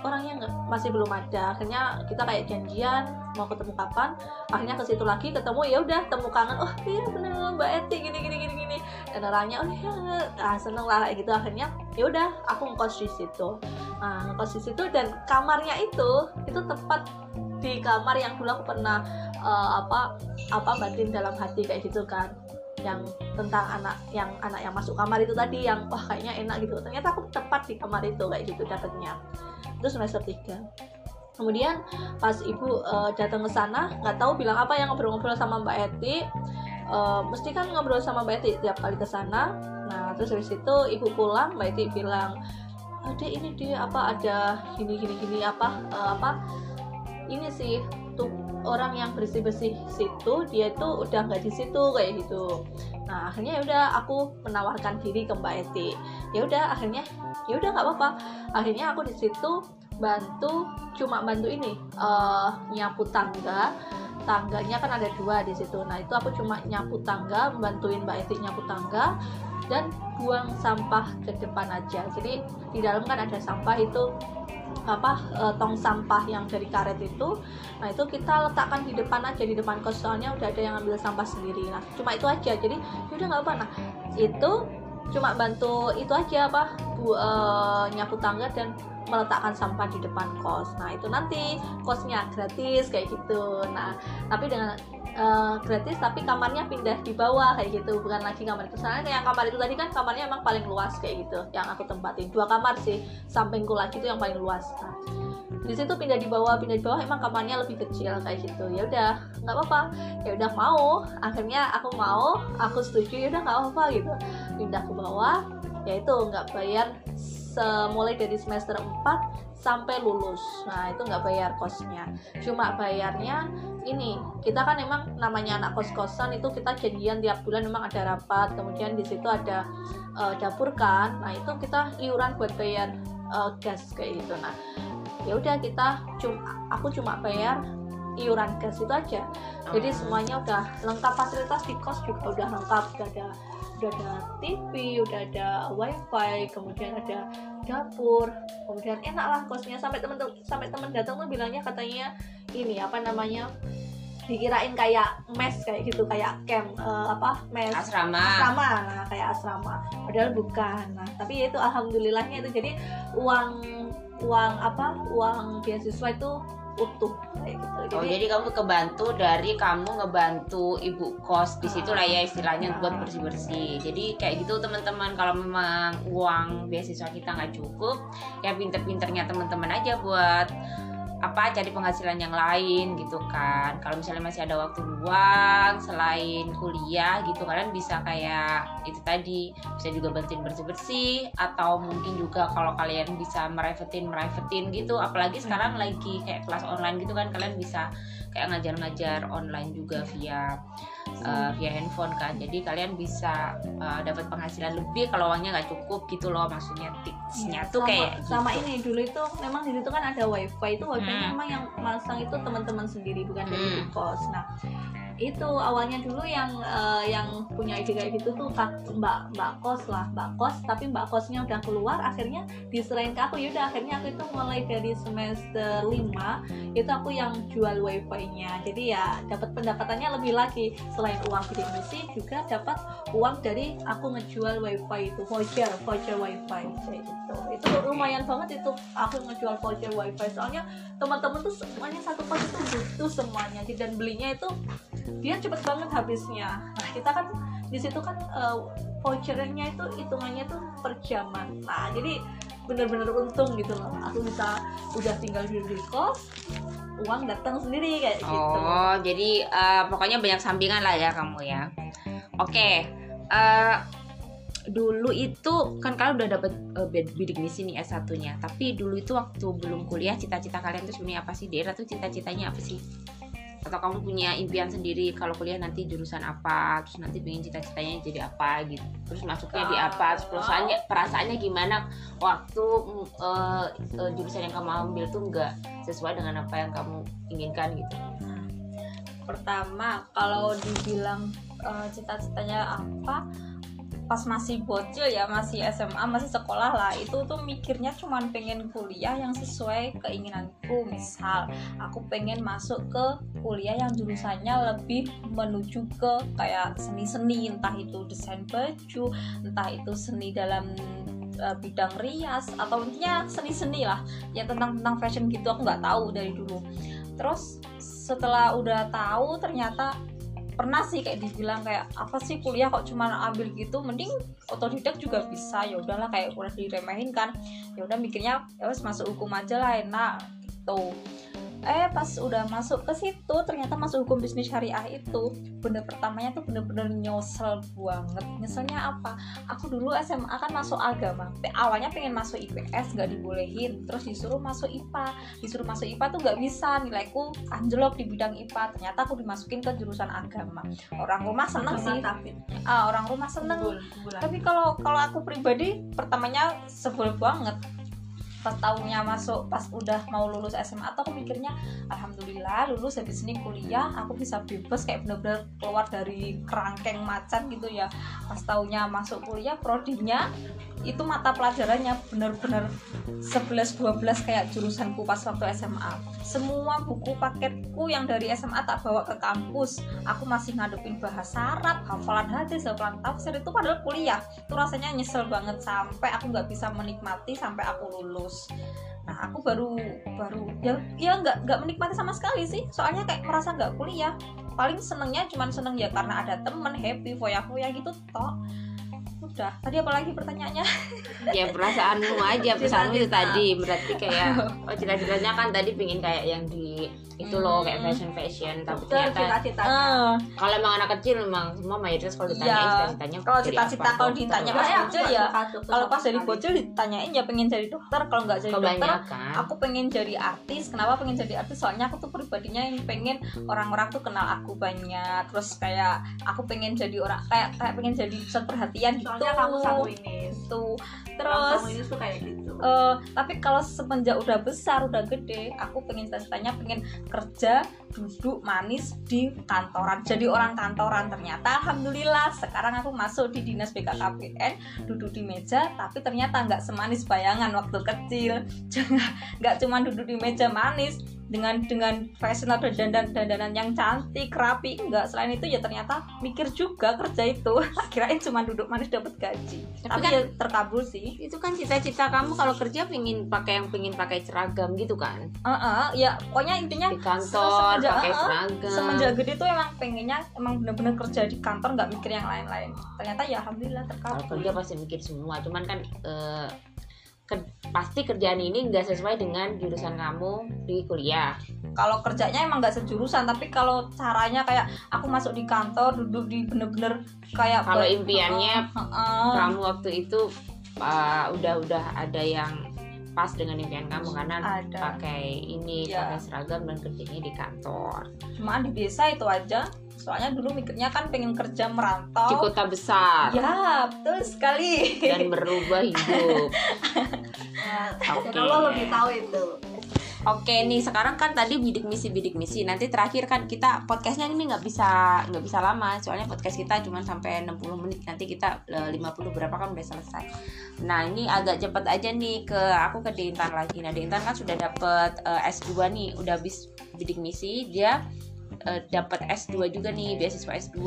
orangnya nggak masih belum ada. Akhirnya kita kayak janjian mau ketemu kapan akhirnya ke situ lagi ketemu ya udah temu kangen. Oh iya bener Mbak Eti gini gini gini gini. Dan orangnya oh iya ah, seneng lah kayak gitu. Akhirnya ya udah aku ngekos di situ. Nah ngekos di situ dan kamarnya itu itu tepat di kamar yang dulu aku pernah eh, apa apa batin dalam hati kayak gitu kan yang tentang anak yang anak yang masuk kamar itu tadi yang wah kayaknya enak gitu. Ternyata aku tepat di kamar itu kayak gitu dapetnya itu semester 3 kemudian pas ibu eh, datang ke sana nggak tahu bilang apa yang ngobrol-ngobrol sama Mbak Eti Eh, mesti kan ngobrol sama Mbak Eti tiap kali ke sana. Nah terus dari situ ibu pulang Mbak Eti bilang ada ini dia apa ada gini gini gini apa eh, apa ini sih orang yang bersih bersih situ dia itu udah nggak di situ kayak gitu. Nah akhirnya ya udah aku menawarkan diri ke mbak Eti. Ya udah akhirnya ya udah nggak apa-apa. Akhirnya aku di situ bantu cuma bantu ini uh, nyapu tangga. Tangganya kan ada dua di situ. Nah itu aku cuma nyapu tangga bantuin mbak Eti nyapu tangga dan buang sampah ke depan aja. Jadi di dalam kan ada sampah itu apa e, tong sampah yang dari karet itu nah itu kita letakkan di depan aja di depan kos. Soalnya udah ada yang ambil sampah sendiri. Nah cuma itu aja. Jadi ya udah nggak apa nah itu cuma bantu itu aja apa bu, e, nyapu tangga dan meletakkan sampah di depan kos. Nah itu nanti kosnya gratis kayak gitu. Nah tapi dengan uh, gratis tapi kamarnya pindah di bawah kayak gitu. Bukan lagi kamar itu soalnya yang kamar itu tadi kan kamarnya emang paling luas kayak gitu yang aku tempatin. Dua kamar sih sampingku lagi itu yang paling luas. Nah, di situ pindah di bawah pindah di bawah emang kamarnya lebih kecil kayak gitu. Ya udah nggak apa-apa. Ya udah mau. Akhirnya aku mau aku setuju ya udah nggak apa-apa gitu. Pindah ke bawah ya itu nggak bayar semulai dari semester 4 sampai lulus. Nah itu nggak bayar kosnya. Cuma bayarnya ini kita kan emang namanya anak kos kosan itu kita janjian tiap bulan memang ada rapat kemudian di situ ada uh, dapur kan. Nah itu kita iuran buat bayar uh, gas kayak gitu. Nah ya udah kita cuma aku cuma bayar iuran gas itu aja. Jadi semuanya udah lengkap fasilitas di kos juga udah lengkap udah ada udah ada TV udah ada wifi kemudian ada dapur kemudian enak lah kosnya. Sampai temen sampai temen datang tuh bilangnya katanya ini apa namanya dikirain kayak mes kayak gitu kayak camp uh, apa mes. Asrama. Asrama nah kayak asrama. Padahal bukan. Nah tapi ya itu alhamdulillahnya itu. Jadi uang uang apa uang beasiswa itu utuh kayak gitu. Jadi, oh jadi kamu kebantu dari kamu ngebantu ibu kos di situ lah ya istilahnya buat bersih bersih. Jadi kayak gitu teman-teman kalau memang uang beasiswa kita nggak cukup ya pinter-pinternya teman-teman aja buat apa cari penghasilan yang lain gitu kan. Kalau misalnya masih ada waktu luang selain kuliah gitu kalian bisa kayak itu tadi bisa juga bantuin bersih bersih atau mungkin juga kalau kalian bisa merevetin merevetin gitu. Apalagi sekarang lagi kayak kelas online gitu kan kalian bisa kayak ngajar-ngajar online juga via uh, via handphone kan jadi kalian bisa uh, dapat penghasilan lebih kalau uangnya nggak cukup gitu loh maksudnya tipsnya ya, tuh sama, kayak sama gitu. ini dulu itu memang di situ kan ada wifi itu wifi hmm. memang yang masang itu teman-teman sendiri bukan dari hmm. kos nah itu awalnya dulu yang uh, yang punya ide kayak gitu tuh kak, mbak mbak kos lah mbak kos. Tapi mbak kosnya udah keluar akhirnya diserahin ke aku. Yaudah akhirnya aku itu mulai dari semester 5 itu aku yang jual wifi-nya jadi ya dapat pendapatannya lebih lagi. Selain uang bidik misi juga dapat uang dari aku ngejual wifi itu voucher voucher wifi kayak gitu. Itu lumayan banget itu aku ngejual voucher wifi soalnya teman-teman tuh semuanya satu kos itu butuh semuanya. Dan belinya itu dia cepet banget habisnya. Nah kita kan di situ kan uh, vouchernya itu hitungannya tuh per jaman. Nah jadi bener-bener untung gitu loh. Aku bisa udah tinggal di, kos uang datang sendiri kayak oh, gitu. Oh jadi uh, pokoknya banyak sampingan lah ya kamu ya. Oke okay. uh, eh, dulu itu kan kalian udah dapet uh, bidik misi nih S1 nya tapi dulu itu waktu belum kuliah cita-cita kalian tuh sebenarnya apa sih? Daerah tuh cita-citanya apa sih atau kamu punya impian sendiri kalau kuliah nanti jurusan apa terus nanti pengen cita-citanya jadi apa gitu. Terus masuknya di apa terus perasaannya perasaannya gimana? Waktu uh, uh, jurusan yang kamu ambil tuh nggak sesuai dengan apa yang kamu inginkan gitu. Pertama kalau dibilang uh, cita-citanya apa pas masih bocil ya masih SMA masih sekolah lah itu tuh mikirnya cuman pengen kuliah yang sesuai keinginanku. Misal aku pengen masuk ke kuliah yang jurusannya lebih menuju ke kayak seni-seni entah itu desain baju entah itu seni dalam uh, bidang rias atau intinya seni-seni lah. Ya tentang tentang fashion gitu aku nggak tahu dari dulu. Terus setelah udah tahu ternyata pernah sih kayak dibilang kayak apa sih kuliah kok cuma ambil gitu? Mending otodidak juga bisa. Ya udahlah kayak udah diremehin kan. Ya udah mikirnya ya masuk hukum aja lah enak gitu eh pas udah masuk ke situ ternyata masuk hukum bisnis syariah itu bener pertamanya tuh bener-bener nyesel banget. Nyeselnya apa? Aku dulu SMA kan masuk agama. Awalnya pengen masuk IPS nggak dibolehin. Terus disuruh masuk IPA disuruh masuk IPA tuh nggak bisa nilaiku anjlok di bidang IPA ternyata aku dimasukin ke jurusan agama. Orang rumah seneng sih. ah, orang rumah seneng. Tapi kalau kalau aku pribadi pertamanya sebel banget pas tahunnya masuk pas udah mau lulus SMA atau aku mikirnya alhamdulillah lulus habis ini kuliah aku bisa bebas kayak bener-bener keluar dari kerangkeng macan gitu ya. Pas tahunnya masuk kuliah prodinya itu mata pelajarannya bener-bener 11-12 kayak jurusanku pas waktu SMA semua buku paketku yang dari SMA tak bawa ke kampus. Aku masih ngadepin bahasa Arab hafalan hadis hafalan tafsir. Itu padahal kuliah. Itu rasanya nyesel banget sampai aku nggak bisa menikmati sampai aku lulus. Nah aku baru baru ya ya nggak nggak menikmati sama sekali sih. Soalnya kayak merasa nggak kuliah. Paling senengnya cuman seneng ya karena ada temen happy foya foya gitu toh udah. Tadi apa lagi pertanyaannya? Ya perasaanmu aja perasaanmu itu tadi. Berarti kayak oh cita-citanya kan tadi pingin kayak yang di itu loh kayak Hmm. fashion fashion. Tapi ternyata cita-citanya. Eh, kalau emang anak kecil memang semua mayoritas kalau ditanya Iya. cita-citanya Kalau jadi cita-cita kalau ditanya pas aku bocil nggak ya, kalau pas dari sekali. bocil ditanyain ya pengen jadi dokter. Kalau nggak jadi dokter aku pengen jadi artis. Kenapa pengen jadi artis? Soalnya aku tuh pribadinya yang pengen orang-orang tuh kenal aku banyak. Terus kayak aku pengen jadi orang kayak kayak pengen jadi pusat perhatian gitu. Soalnya kamu sanguinis tuh Orang terus sanguinis tuh kayak gitu. eh, tapi kalau semenjak udah besar udah gede aku pengen cita-citanya pengen kerja duduk manis di kantoran. Jadi orang kantoran. Ternyata alhamdulillah sekarang aku masuk di dinas BKKBN duduk di meja tapi ternyata nggak semanis bayangan waktu kecil. Nggak cuma duduk di meja manis dengan dengan fashionable dan dandan dandanan yang cantik rapi enggak. Selain itu ya ternyata mikir juga kerja itu. Kirain cuma duduk manis dapat gaji. Tapi tapi, kan- ya terkabul sih. Itu kan cita-cita kamu kalau kerja pingin pakai yang pingin pakai seragam gitu kan? Heeh, ya pokoknya intinya di kantor semenjak- pakai seragam. semenjak gede tuh emang pengennya emang bener-bener kerja di kantor nggak mikir yang lain-lain. Ternyata ya alhamdulillah kalau terkabul kerja pasti mikir semua. Cuman kan eh, ke- pasti kerjaan ini nggak sesuai dengan jurusan kamu di kuliah kalau kerjanya emang nggak sejurusan tapi kalau caranya kayak aku masuk di kantor duduk di bener-bener kayak Kalau impiannya Heeh, heeh. kamu waktu itu uh, udah udah ada yang pas dengan impian kamu karena ada pakai ini Iya. pakai seragam dan kerjanya di kantor cuma di desa itu aja soalnya dulu mikirnya kan pengen kerja di merantau kota besar. Ya betul sekali. Dan merubah hidup. Nah, dan Allah lebih tahu itu. Oke nih sekarang kan tadi bidik misi bidik misi nanti terakhir kan kita podcastnya ini nggak bisa nggak bisa lama. Soalnya podcast kita cuma sampai 60 menit. Nanti kita eh, 50 berapa kan udah selesai. Nah ini agak cepet aja nih ke aku ke Dintan lagi. Nah Dintan kan sudah dapet eh, S2 nih. Udah habis bidik misi dia eh, dapat S2 juga nih beasiswa S2.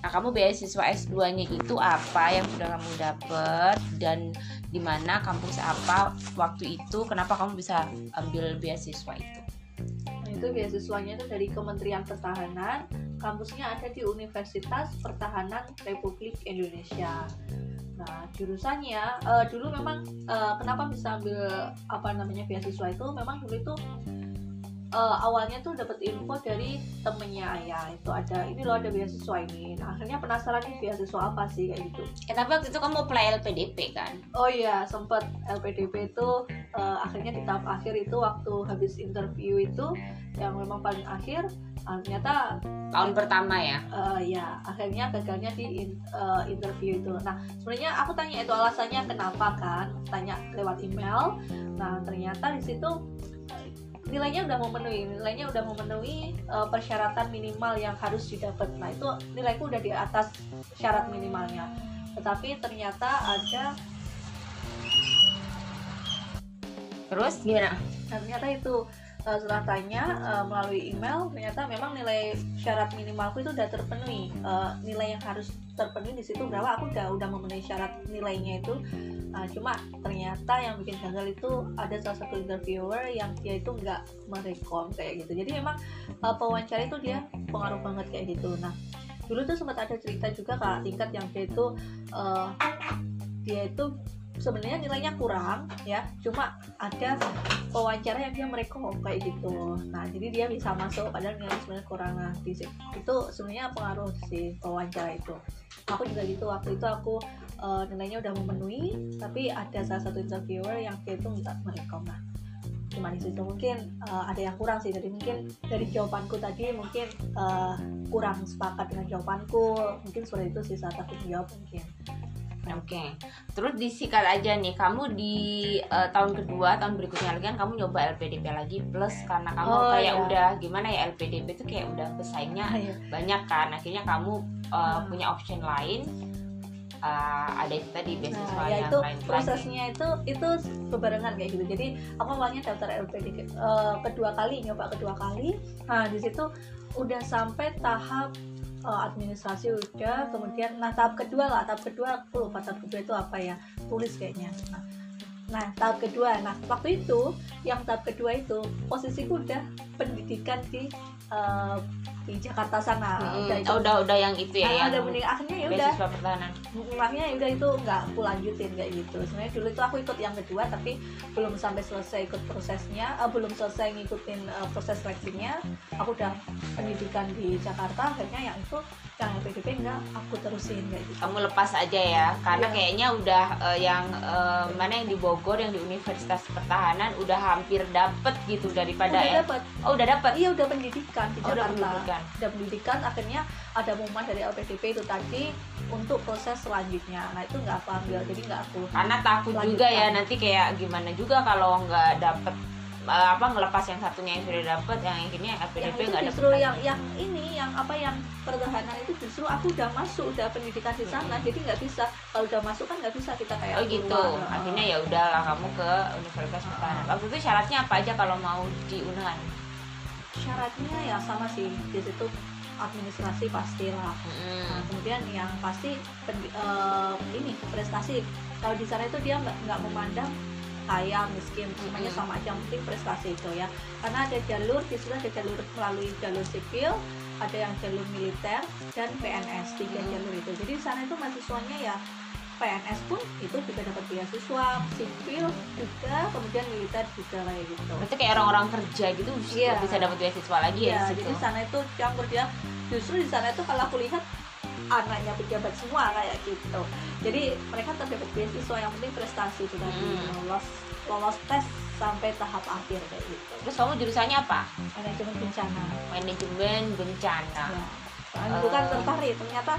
Nah kamu beasiswa S2 nya itu apa yang sudah kamu dapat dan di mana kampus apa waktu itu? Kenapa kamu bisa ambil beasiswa itu? Nah, itu beasiswanya itu dari Kementerian Pertahanan. Kampusnya ada di Universitas Pertahanan Republik Indonesia. Nah jurusannya eh, dulu memang eh, kenapa bisa ambil apa namanya beasiswa itu? Memang dulu itu eh, awalnya tuh dapat info dari temennya ayah itu ada ini loh ada beasiswa ini nah akhirnya penasaran nih beasiswa apa sih kayak gitu eh, tapi waktu itu kamu apply LPDP kan Oh iya, sempet LPDP itu eh, akhirnya di tahap akhir itu waktu habis interview itu yang memang paling akhir ah, ternyata tahun pertama ya eh, ya akhirnya gagalnya di in- eh, interview itu. Nah sebenarnya aku tanya itu alasannya kenapa kan? Tanya lewat email. Nah ternyata di situ nilainya udah memenuhi, nilainya udah memenuhi eh, persyaratan minimal yang harus didapat. Nah itu nilaiku udah di atas syarat minimalnya. Tetapi ternyata ada terus gimana Nah, ternyata itu eh, setelah tanya eh, melalui email ternyata memang nilai syarat minimalku itu udah terpenuhi. Eh, nilai yang harus terpenuhi di situ berapa aku udah udah memenuhi syarat nilainya itu. Nah, cuma ternyata yang bikin gagal itu ada salah satu interviewer yang dia itu nggak merekom kayak gitu. Jadi memang eh, pewawancara itu dia pengaruh banget kayak gitu. Nah dulu tuh sempat ada cerita juga kak tingkat yang dia itu eh, dia itu sebenarnya nilainya kurang ya. Cuma ada wawancara yang dia merekom kayak gitu. Nah jadi dia bisa masuk padahal nilainya sebenarnya kurang. Nah si- itu sebenarnya pengaruh sih wawancara itu. Aku juga gitu waktu itu aku eh, nilainya udah memenuhi tapi ada salah satu interviewer yang dia itu minta merekom nah cuma di situ mungkin eh, ada yang kurang sih. Jadi mungkin dari jawabanku tadi mungkin eh, kurang sepakat dengan jawabanku. Mungkin sudah itu sih saat aku menjawab mungkin Oke, terus disikat aja nih, kamu di eh, tahun kedua, tahun berikutnya lagi kan kamu nyoba LPDP lagi plus karena kamu Oh, kayak iya. udah gimana ya LPDP itu kayak udah pesaingnya Iya. banyak kan, akhirnya kamu eh, Hmm. punya option lain, eh, ada itu tadi beasiswa Nah, ya yang itu lain prosesnya itu itu bebarengan kayak gitu. Jadi aku awalnya daftar LPD eh, kedua kali, nyoba kedua kali. Nah di situ udah sampai tahap eh, administrasi udah, kemudian nah tahap kedua lah, tahap kedua aku lupa tahap kedua itu apa ya, tulis kayaknya. Nah, nah tahap kedua, nah waktu itu yang tahap kedua itu posisiku udah pendidikan di eh, di Jakarta sana, Hmm, udah itu. oh, udah udah yang itu ya, Ah, yang udah mending akhirnya ya udah pertahanan. makanya udah itu nggak aku lanjutin kayak gitu sebenarnya dulu itu aku ikut yang kedua tapi belum sampai selesai ikut prosesnya eh, belum selesai ngikutin eh, proses seleksinya aku udah pendidikan di Jakarta akhirnya yang itu yang PDP enggak aku terusin kayak gitu Kamu lepas aja ya, karena Iya. kayaknya udah eh, yang eh, mana yang di Bogor yang di Universitas Pertahanan udah hampir dapet gitu daripada udah ya. dapat Oh udah dapet. iya udah pendidikan di Oh, udah Jakarta pendidikan. udah pendidikan akhirnya ada pengumuman dari LPDP itu tadi untuk proses selanjutnya nah itu nggak aku ambil jadi nggak aku karena takut Lanjutkan. juga ya nanti kayak gimana juga kalau nggak dapet eh, apa ngelepas yang satunya yang sudah dapet yang ini yang LPDP nggak justru dapet yang yang ini yang apa yang pertahanan itu justru aku udah masuk udah pendidikan di sana jadi nggak bisa kalau udah masuk kan nggak bisa kita kayak oh gitu keluar. akhirnya ya udahlah kamu ke Universitas Pertahanan waktu itu syaratnya apa aja kalau mau di syaratnya ya sama sih di situ administrasi pastilah Nah, Mm-mm. kemudian yang pasti pen- eh, ini prestasi kalau di sana itu dia nggak nggak memandang kaya miskin semuanya Mm-mm. sama aja penting prestasi itu ya karena ada jalur di situ ada jalur melalui jalur sipil ada yang jalur militer dan PNS tiga Mm. jalur itu jadi di sana itu mahasiswanya ya PNS pun itu juga dapat beasiswa sipil juga kemudian militer juga kayak gitu berarti kayak orang-orang kerja gitu Iya. bisa dapat beasiswa lagi ya, Iya, di jadi di sana itu campur dia justru di sana itu kalau aku lihat anaknya pejabat semua kayak gitu. Jadi mereka tetap dapat beasiswa yang penting prestasi itu tadi Hmm. lolos lolos tes sampai tahap akhir kayak gitu. terus kamu jurusannya apa Manajemen bencana. manajemen bencana Ya. Soalnya bukan Eh. tertarik ternyata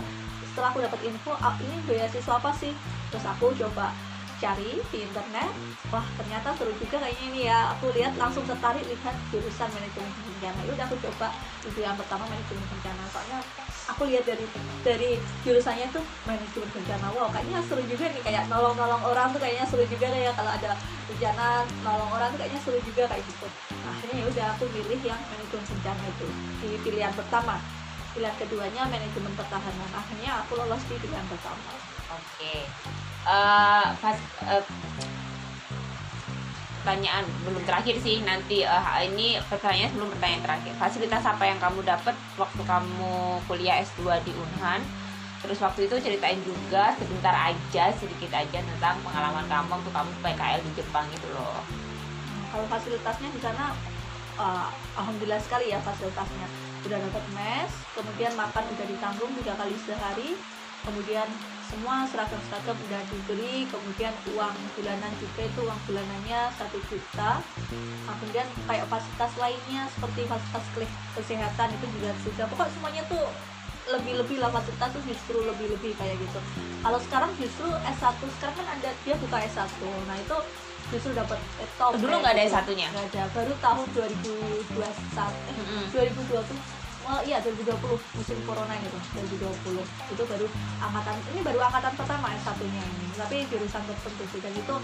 setelah aku dapat info ah, ini beasiswa apa sih? Terus aku coba cari di internet. Wah ternyata seru juga kayaknya ini ya. Aku lihat langsung tertarik lihat jurusan manajemen bencana. Ya udah aku coba itu yang pertama manajemen bencana. Soalnya aku lihat dari dari jurusannya tuh manajemen bencana. Wow kayaknya seru juga nih. Kayak nolong nolong orang tuh kayaknya seru juga ya kalau ada bencana nolong orang tuh kayaknya seru juga kayak gitu. Akhirnya ya udah aku pilih yang manajemen bencana itu di pilihan pertama pilihan keduanya manajemen pertahanan akhirnya aku lolos di pilihan pertama Oke. Eh, pas- eh, pertanyaan belum terakhir sih nanti eh, ini pertanyaan sebelum pertanyaan terakhir. Fasilitas apa yang kamu dapat waktu kamu kuliah S2 di Unhan? Terus waktu itu ceritain juga sebentar aja sedikit aja tentang pengalaman kamu waktu kamu PKL di Jepang gitu loh. Kalau fasilitasnya di sana uh, alhamdulillah sekali ya fasilitasnya udah dapat mes kemudian makan udah ditanggung tiga kali sehari kemudian semua seragam-seragam udah dibeli kemudian uang bulanan juga itu uang bulanannya satu juta Nah, kemudian kayak fasilitas lainnya seperti fasilitas kesehatan itu juga sudah pokok semuanya tuh lebih-lebih lah fasilitas tuh justru lebih-lebih kayak gitu kalau sekarang justru S1 sekarang kan ada dia buka S1 nah itu justru dapat laptop Dulu nggak ada gitu. S1-nya? nggak ada baru tahun 2021 eh, Mm-mm. 2020 Oh iya 2020 musim corona gitu 2020 itu baru angkatan ini baru angkatan pertama S1 nya ini tapi jurusan tertentu sih dan itu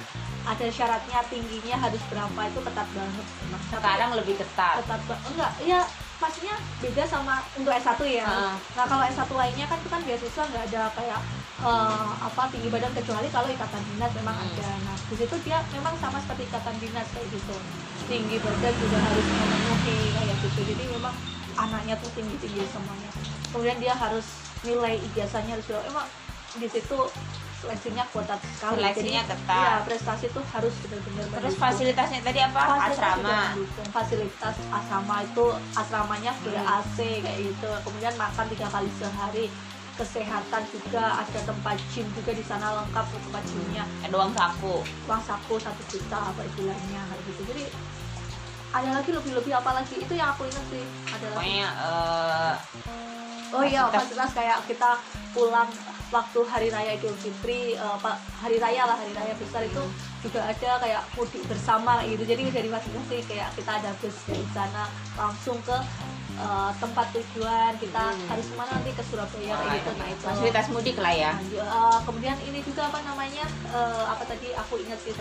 ada syaratnya tingginya harus berapa itu ketat banget. Tapi Sekarang lebih ketat. ketat banget enggak ya maksudnya beda sama untuk S1 ya Heeh. nah kalau S1 lainnya kan itu kan beasiswa nggak ada kayak eh, apa tinggi badan kecuali kalau ikatan dinas memang Hmm. ada nah di situ dia memang sama seperti ikatan dinas kayak gitu tinggi badan juga harus memenuhi kayak gitu jadi memang anaknya tuh tinggi tinggi semuanya. Kemudian dia harus nilai ijazahnya harus emang di situ seleksinya ketat sekali Seleksinya Jadi, ketat. ya prestasi itu harus benar-benar terus mendukung. fasilitasnya tadi apa? Fasilitas asrama. fasilitas asrama itu asramanya ber Hmm. AC kayak gitu. Kemudian makan tiga kali sehari. Kesehatan juga ada tempat gym juga di sana lengkap tuh tempat gymnya. Ada uang saku. Uang saku satu juta per bulannya kayak gitu. Jadi ada lagi lebih-lebih apa lagi? Itu yang aku ingat sih. Ada pokoknya eh, oh iya fasilitas- fasilitas kayak kita pulang waktu hari raya Idul Fitri apa hari raya lah hari raya besar itu juga ada kayak mudik bersama gitu. Jadi dari masing-masing kayak kita ada bus dari sana langsung ke eh, tempat tujuan. Kita Hmm. harus ke mana nanti? Ke Surabaya kayak gitu. Nah itu fasilitas mudik lah ya. Eh, kemudian ini juga apa namanya? Eh, apa tadi aku ingat sih.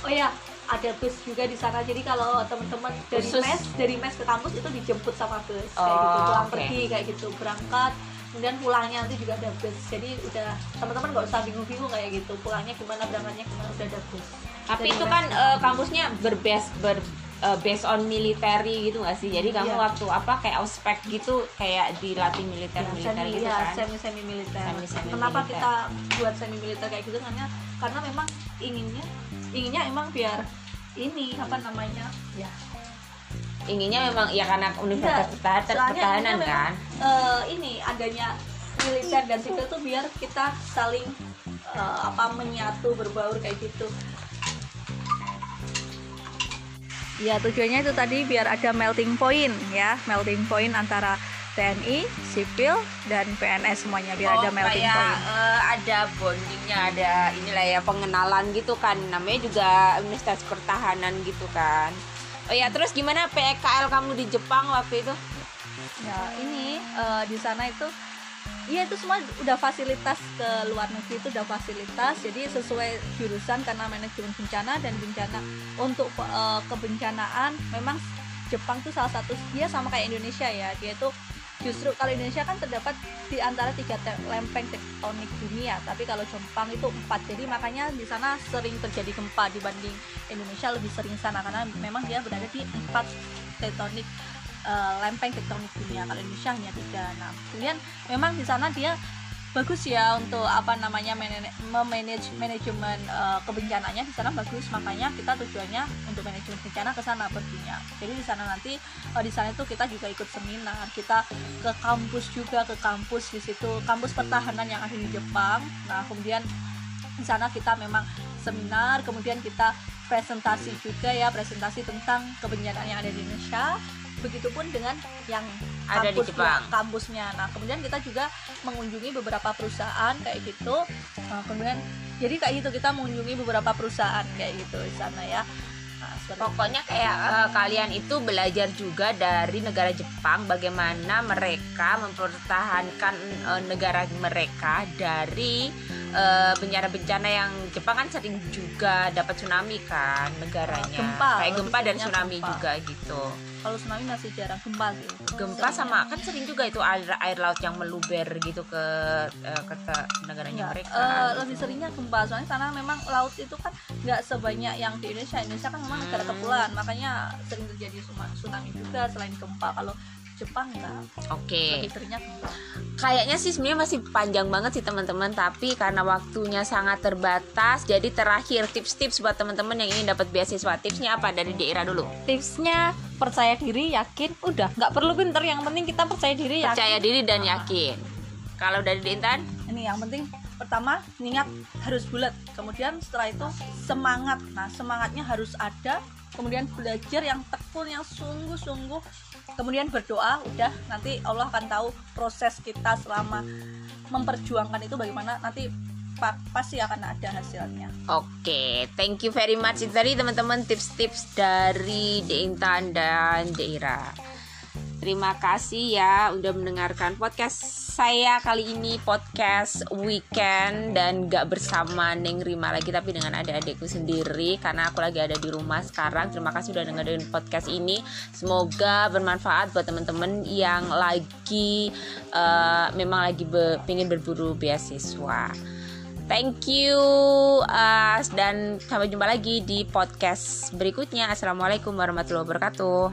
Oh ya ada bus juga di sana jadi kalau teman-teman dari Khusus. mes dari mes ke kampus itu dijemput sama bus kayak Oh, gitu pulang oke. pergi kayak gitu berangkat kemudian pulangnya nanti juga ada bus jadi udah teman-teman nggak usah bingung-bingung kayak gitu pulangnya gimana berangkatnya gimana udah ada bus tapi Dari itu mes kan eh, kampus. kampusnya berbase ber eh, based on military gitu gak sih jadi kamu Iya. waktu apa kayak ospek gitu kayak dilatih militer militer semi, gitu ya, kan semi semi militer. Semi-semi Kenapa militer. kita buat semi militer kayak gitu? Karena karena memang inginnya inginnya emang biar ini apa namanya ya inginnya memang ya karena universitas Enggak, pertahanan, pertahanan inginnya kan eh, ini adanya militer dan sipil tuh biar kita saling eh, apa menyatu berbaur kayak gitu ya tujuannya itu tadi biar ada melting point ya. Melting point antara TNI, sipil dan PNS semuanya biar ada Oh, melting kayak, point. eh, ada bondingnya ada inilah ya pengenalan gitu kan. Namanya juga universitas pertahanan gitu kan. Oh ya terus gimana PKL kamu di Jepang waktu itu? Ya ini eh, di sana itu Iya itu semua udah fasilitas ke luar negeri itu udah fasilitas. Jadi sesuai jurusan karena manajemen bencana dan bencana untuk eh, kebencanaan memang Jepang tuh salah satu dia sama kayak Indonesia ya. Dia itu justru kalau Indonesia kan terdapat di antara tiga te- lempeng tektonik dunia. Tapi kalau Jepang itu empat. Jadi makanya di sana sering terjadi gempa dibanding Indonesia lebih sering sana. Karena memang dia berada di empat tektonik eh, lempeng tektonik dunia kalau Indonesia hanya tiga. Nah kemudian memang di sana dia bagus ya untuk apa namanya memanage manajemen eh, kebencananya. Di sana bagus makanya kita tujuannya untuk manajemen bencana ke sana perginya. Jadi di sana nanti eh, di sana itu kita juga ikut seminar. Kita ke kampus juga ke kampus di situ kampus pertahanan yang ada di Jepang. Nah kemudian di sana kita memang seminar kemudian kita presentasi juga ya presentasi tentang kebencanaan yang ada di Indonesia begitupun dengan yang Ada di kampus- Jepang. kampusnya. Nah kemudian kita juga mengunjungi beberapa perusahaan kayak gitu. Nah, kemudian jadi kayak gitu kita mengunjungi beberapa perusahaan kayak gitu di sana ya. Nah, pokoknya kayak eh, kalian itu belajar juga dari negara Jepang bagaimana mereka mempertahankan eh, negara mereka dari eh, bencana-bencana yang Jepang kan sering juga dapat tsunami kan negaranya Gempa, kayak gempa dan tsunami gempa. juga gitu kalau tsunami masih jarang gempa sih gempa sama kan sering juga itu air air laut yang meluber gitu ke eh, ke negaranya Enggak, mereka gitu. lebih seringnya gempa soalnya sana memang laut itu kan nggak sebanyak yang di Indonesia Indonesia kan memang negara Hmm. kepulauan makanya sering terjadi tsunami juga selain gempa kalau Jepang enggak oke. Lebih gempa Kayaknya sih sebenarnya masih panjang banget sih teman-teman, tapi karena waktunya sangat terbatas, jadi terakhir tips-tips buat teman-teman yang ingin dapat beasiswa. Tipsnya apa? Dari Daerah dulu? tipsnya percaya diri yakin. Udah nggak perlu pinter. Yang penting kita percaya diri yakin. Percaya diri dan yakin. Kalau dari Intan, ini yang penting. Pertama niat harus bulat. Kemudian setelah itu semangat. Nah semangatnya harus ada. Kemudian belajar yang tekun yang sungguh-sungguh kemudian berdoa udah nanti Allah akan tahu proses kita selama memperjuangkan itu bagaimana nanti pa- pasti akan ada hasilnya oke, thank you very much. Itu tadi teman-teman tips-tips dari Intan dan Deira. Terima kasih ya udah mendengarkan podcast saya kali ini podcast weekend dan gak bersama Neng Rima lagi tapi dengan adik-adikku sendiri karena aku lagi ada di rumah sekarang. Terima kasih udah dengerin podcast ini. Semoga bermanfaat buat teman-teman yang lagi eh, memang lagi be- pengen berburu beasiswa. Thank you uh, dan sampai jumpa lagi di podcast berikutnya. Assalamualaikum warahmatullahi wabarakatuh.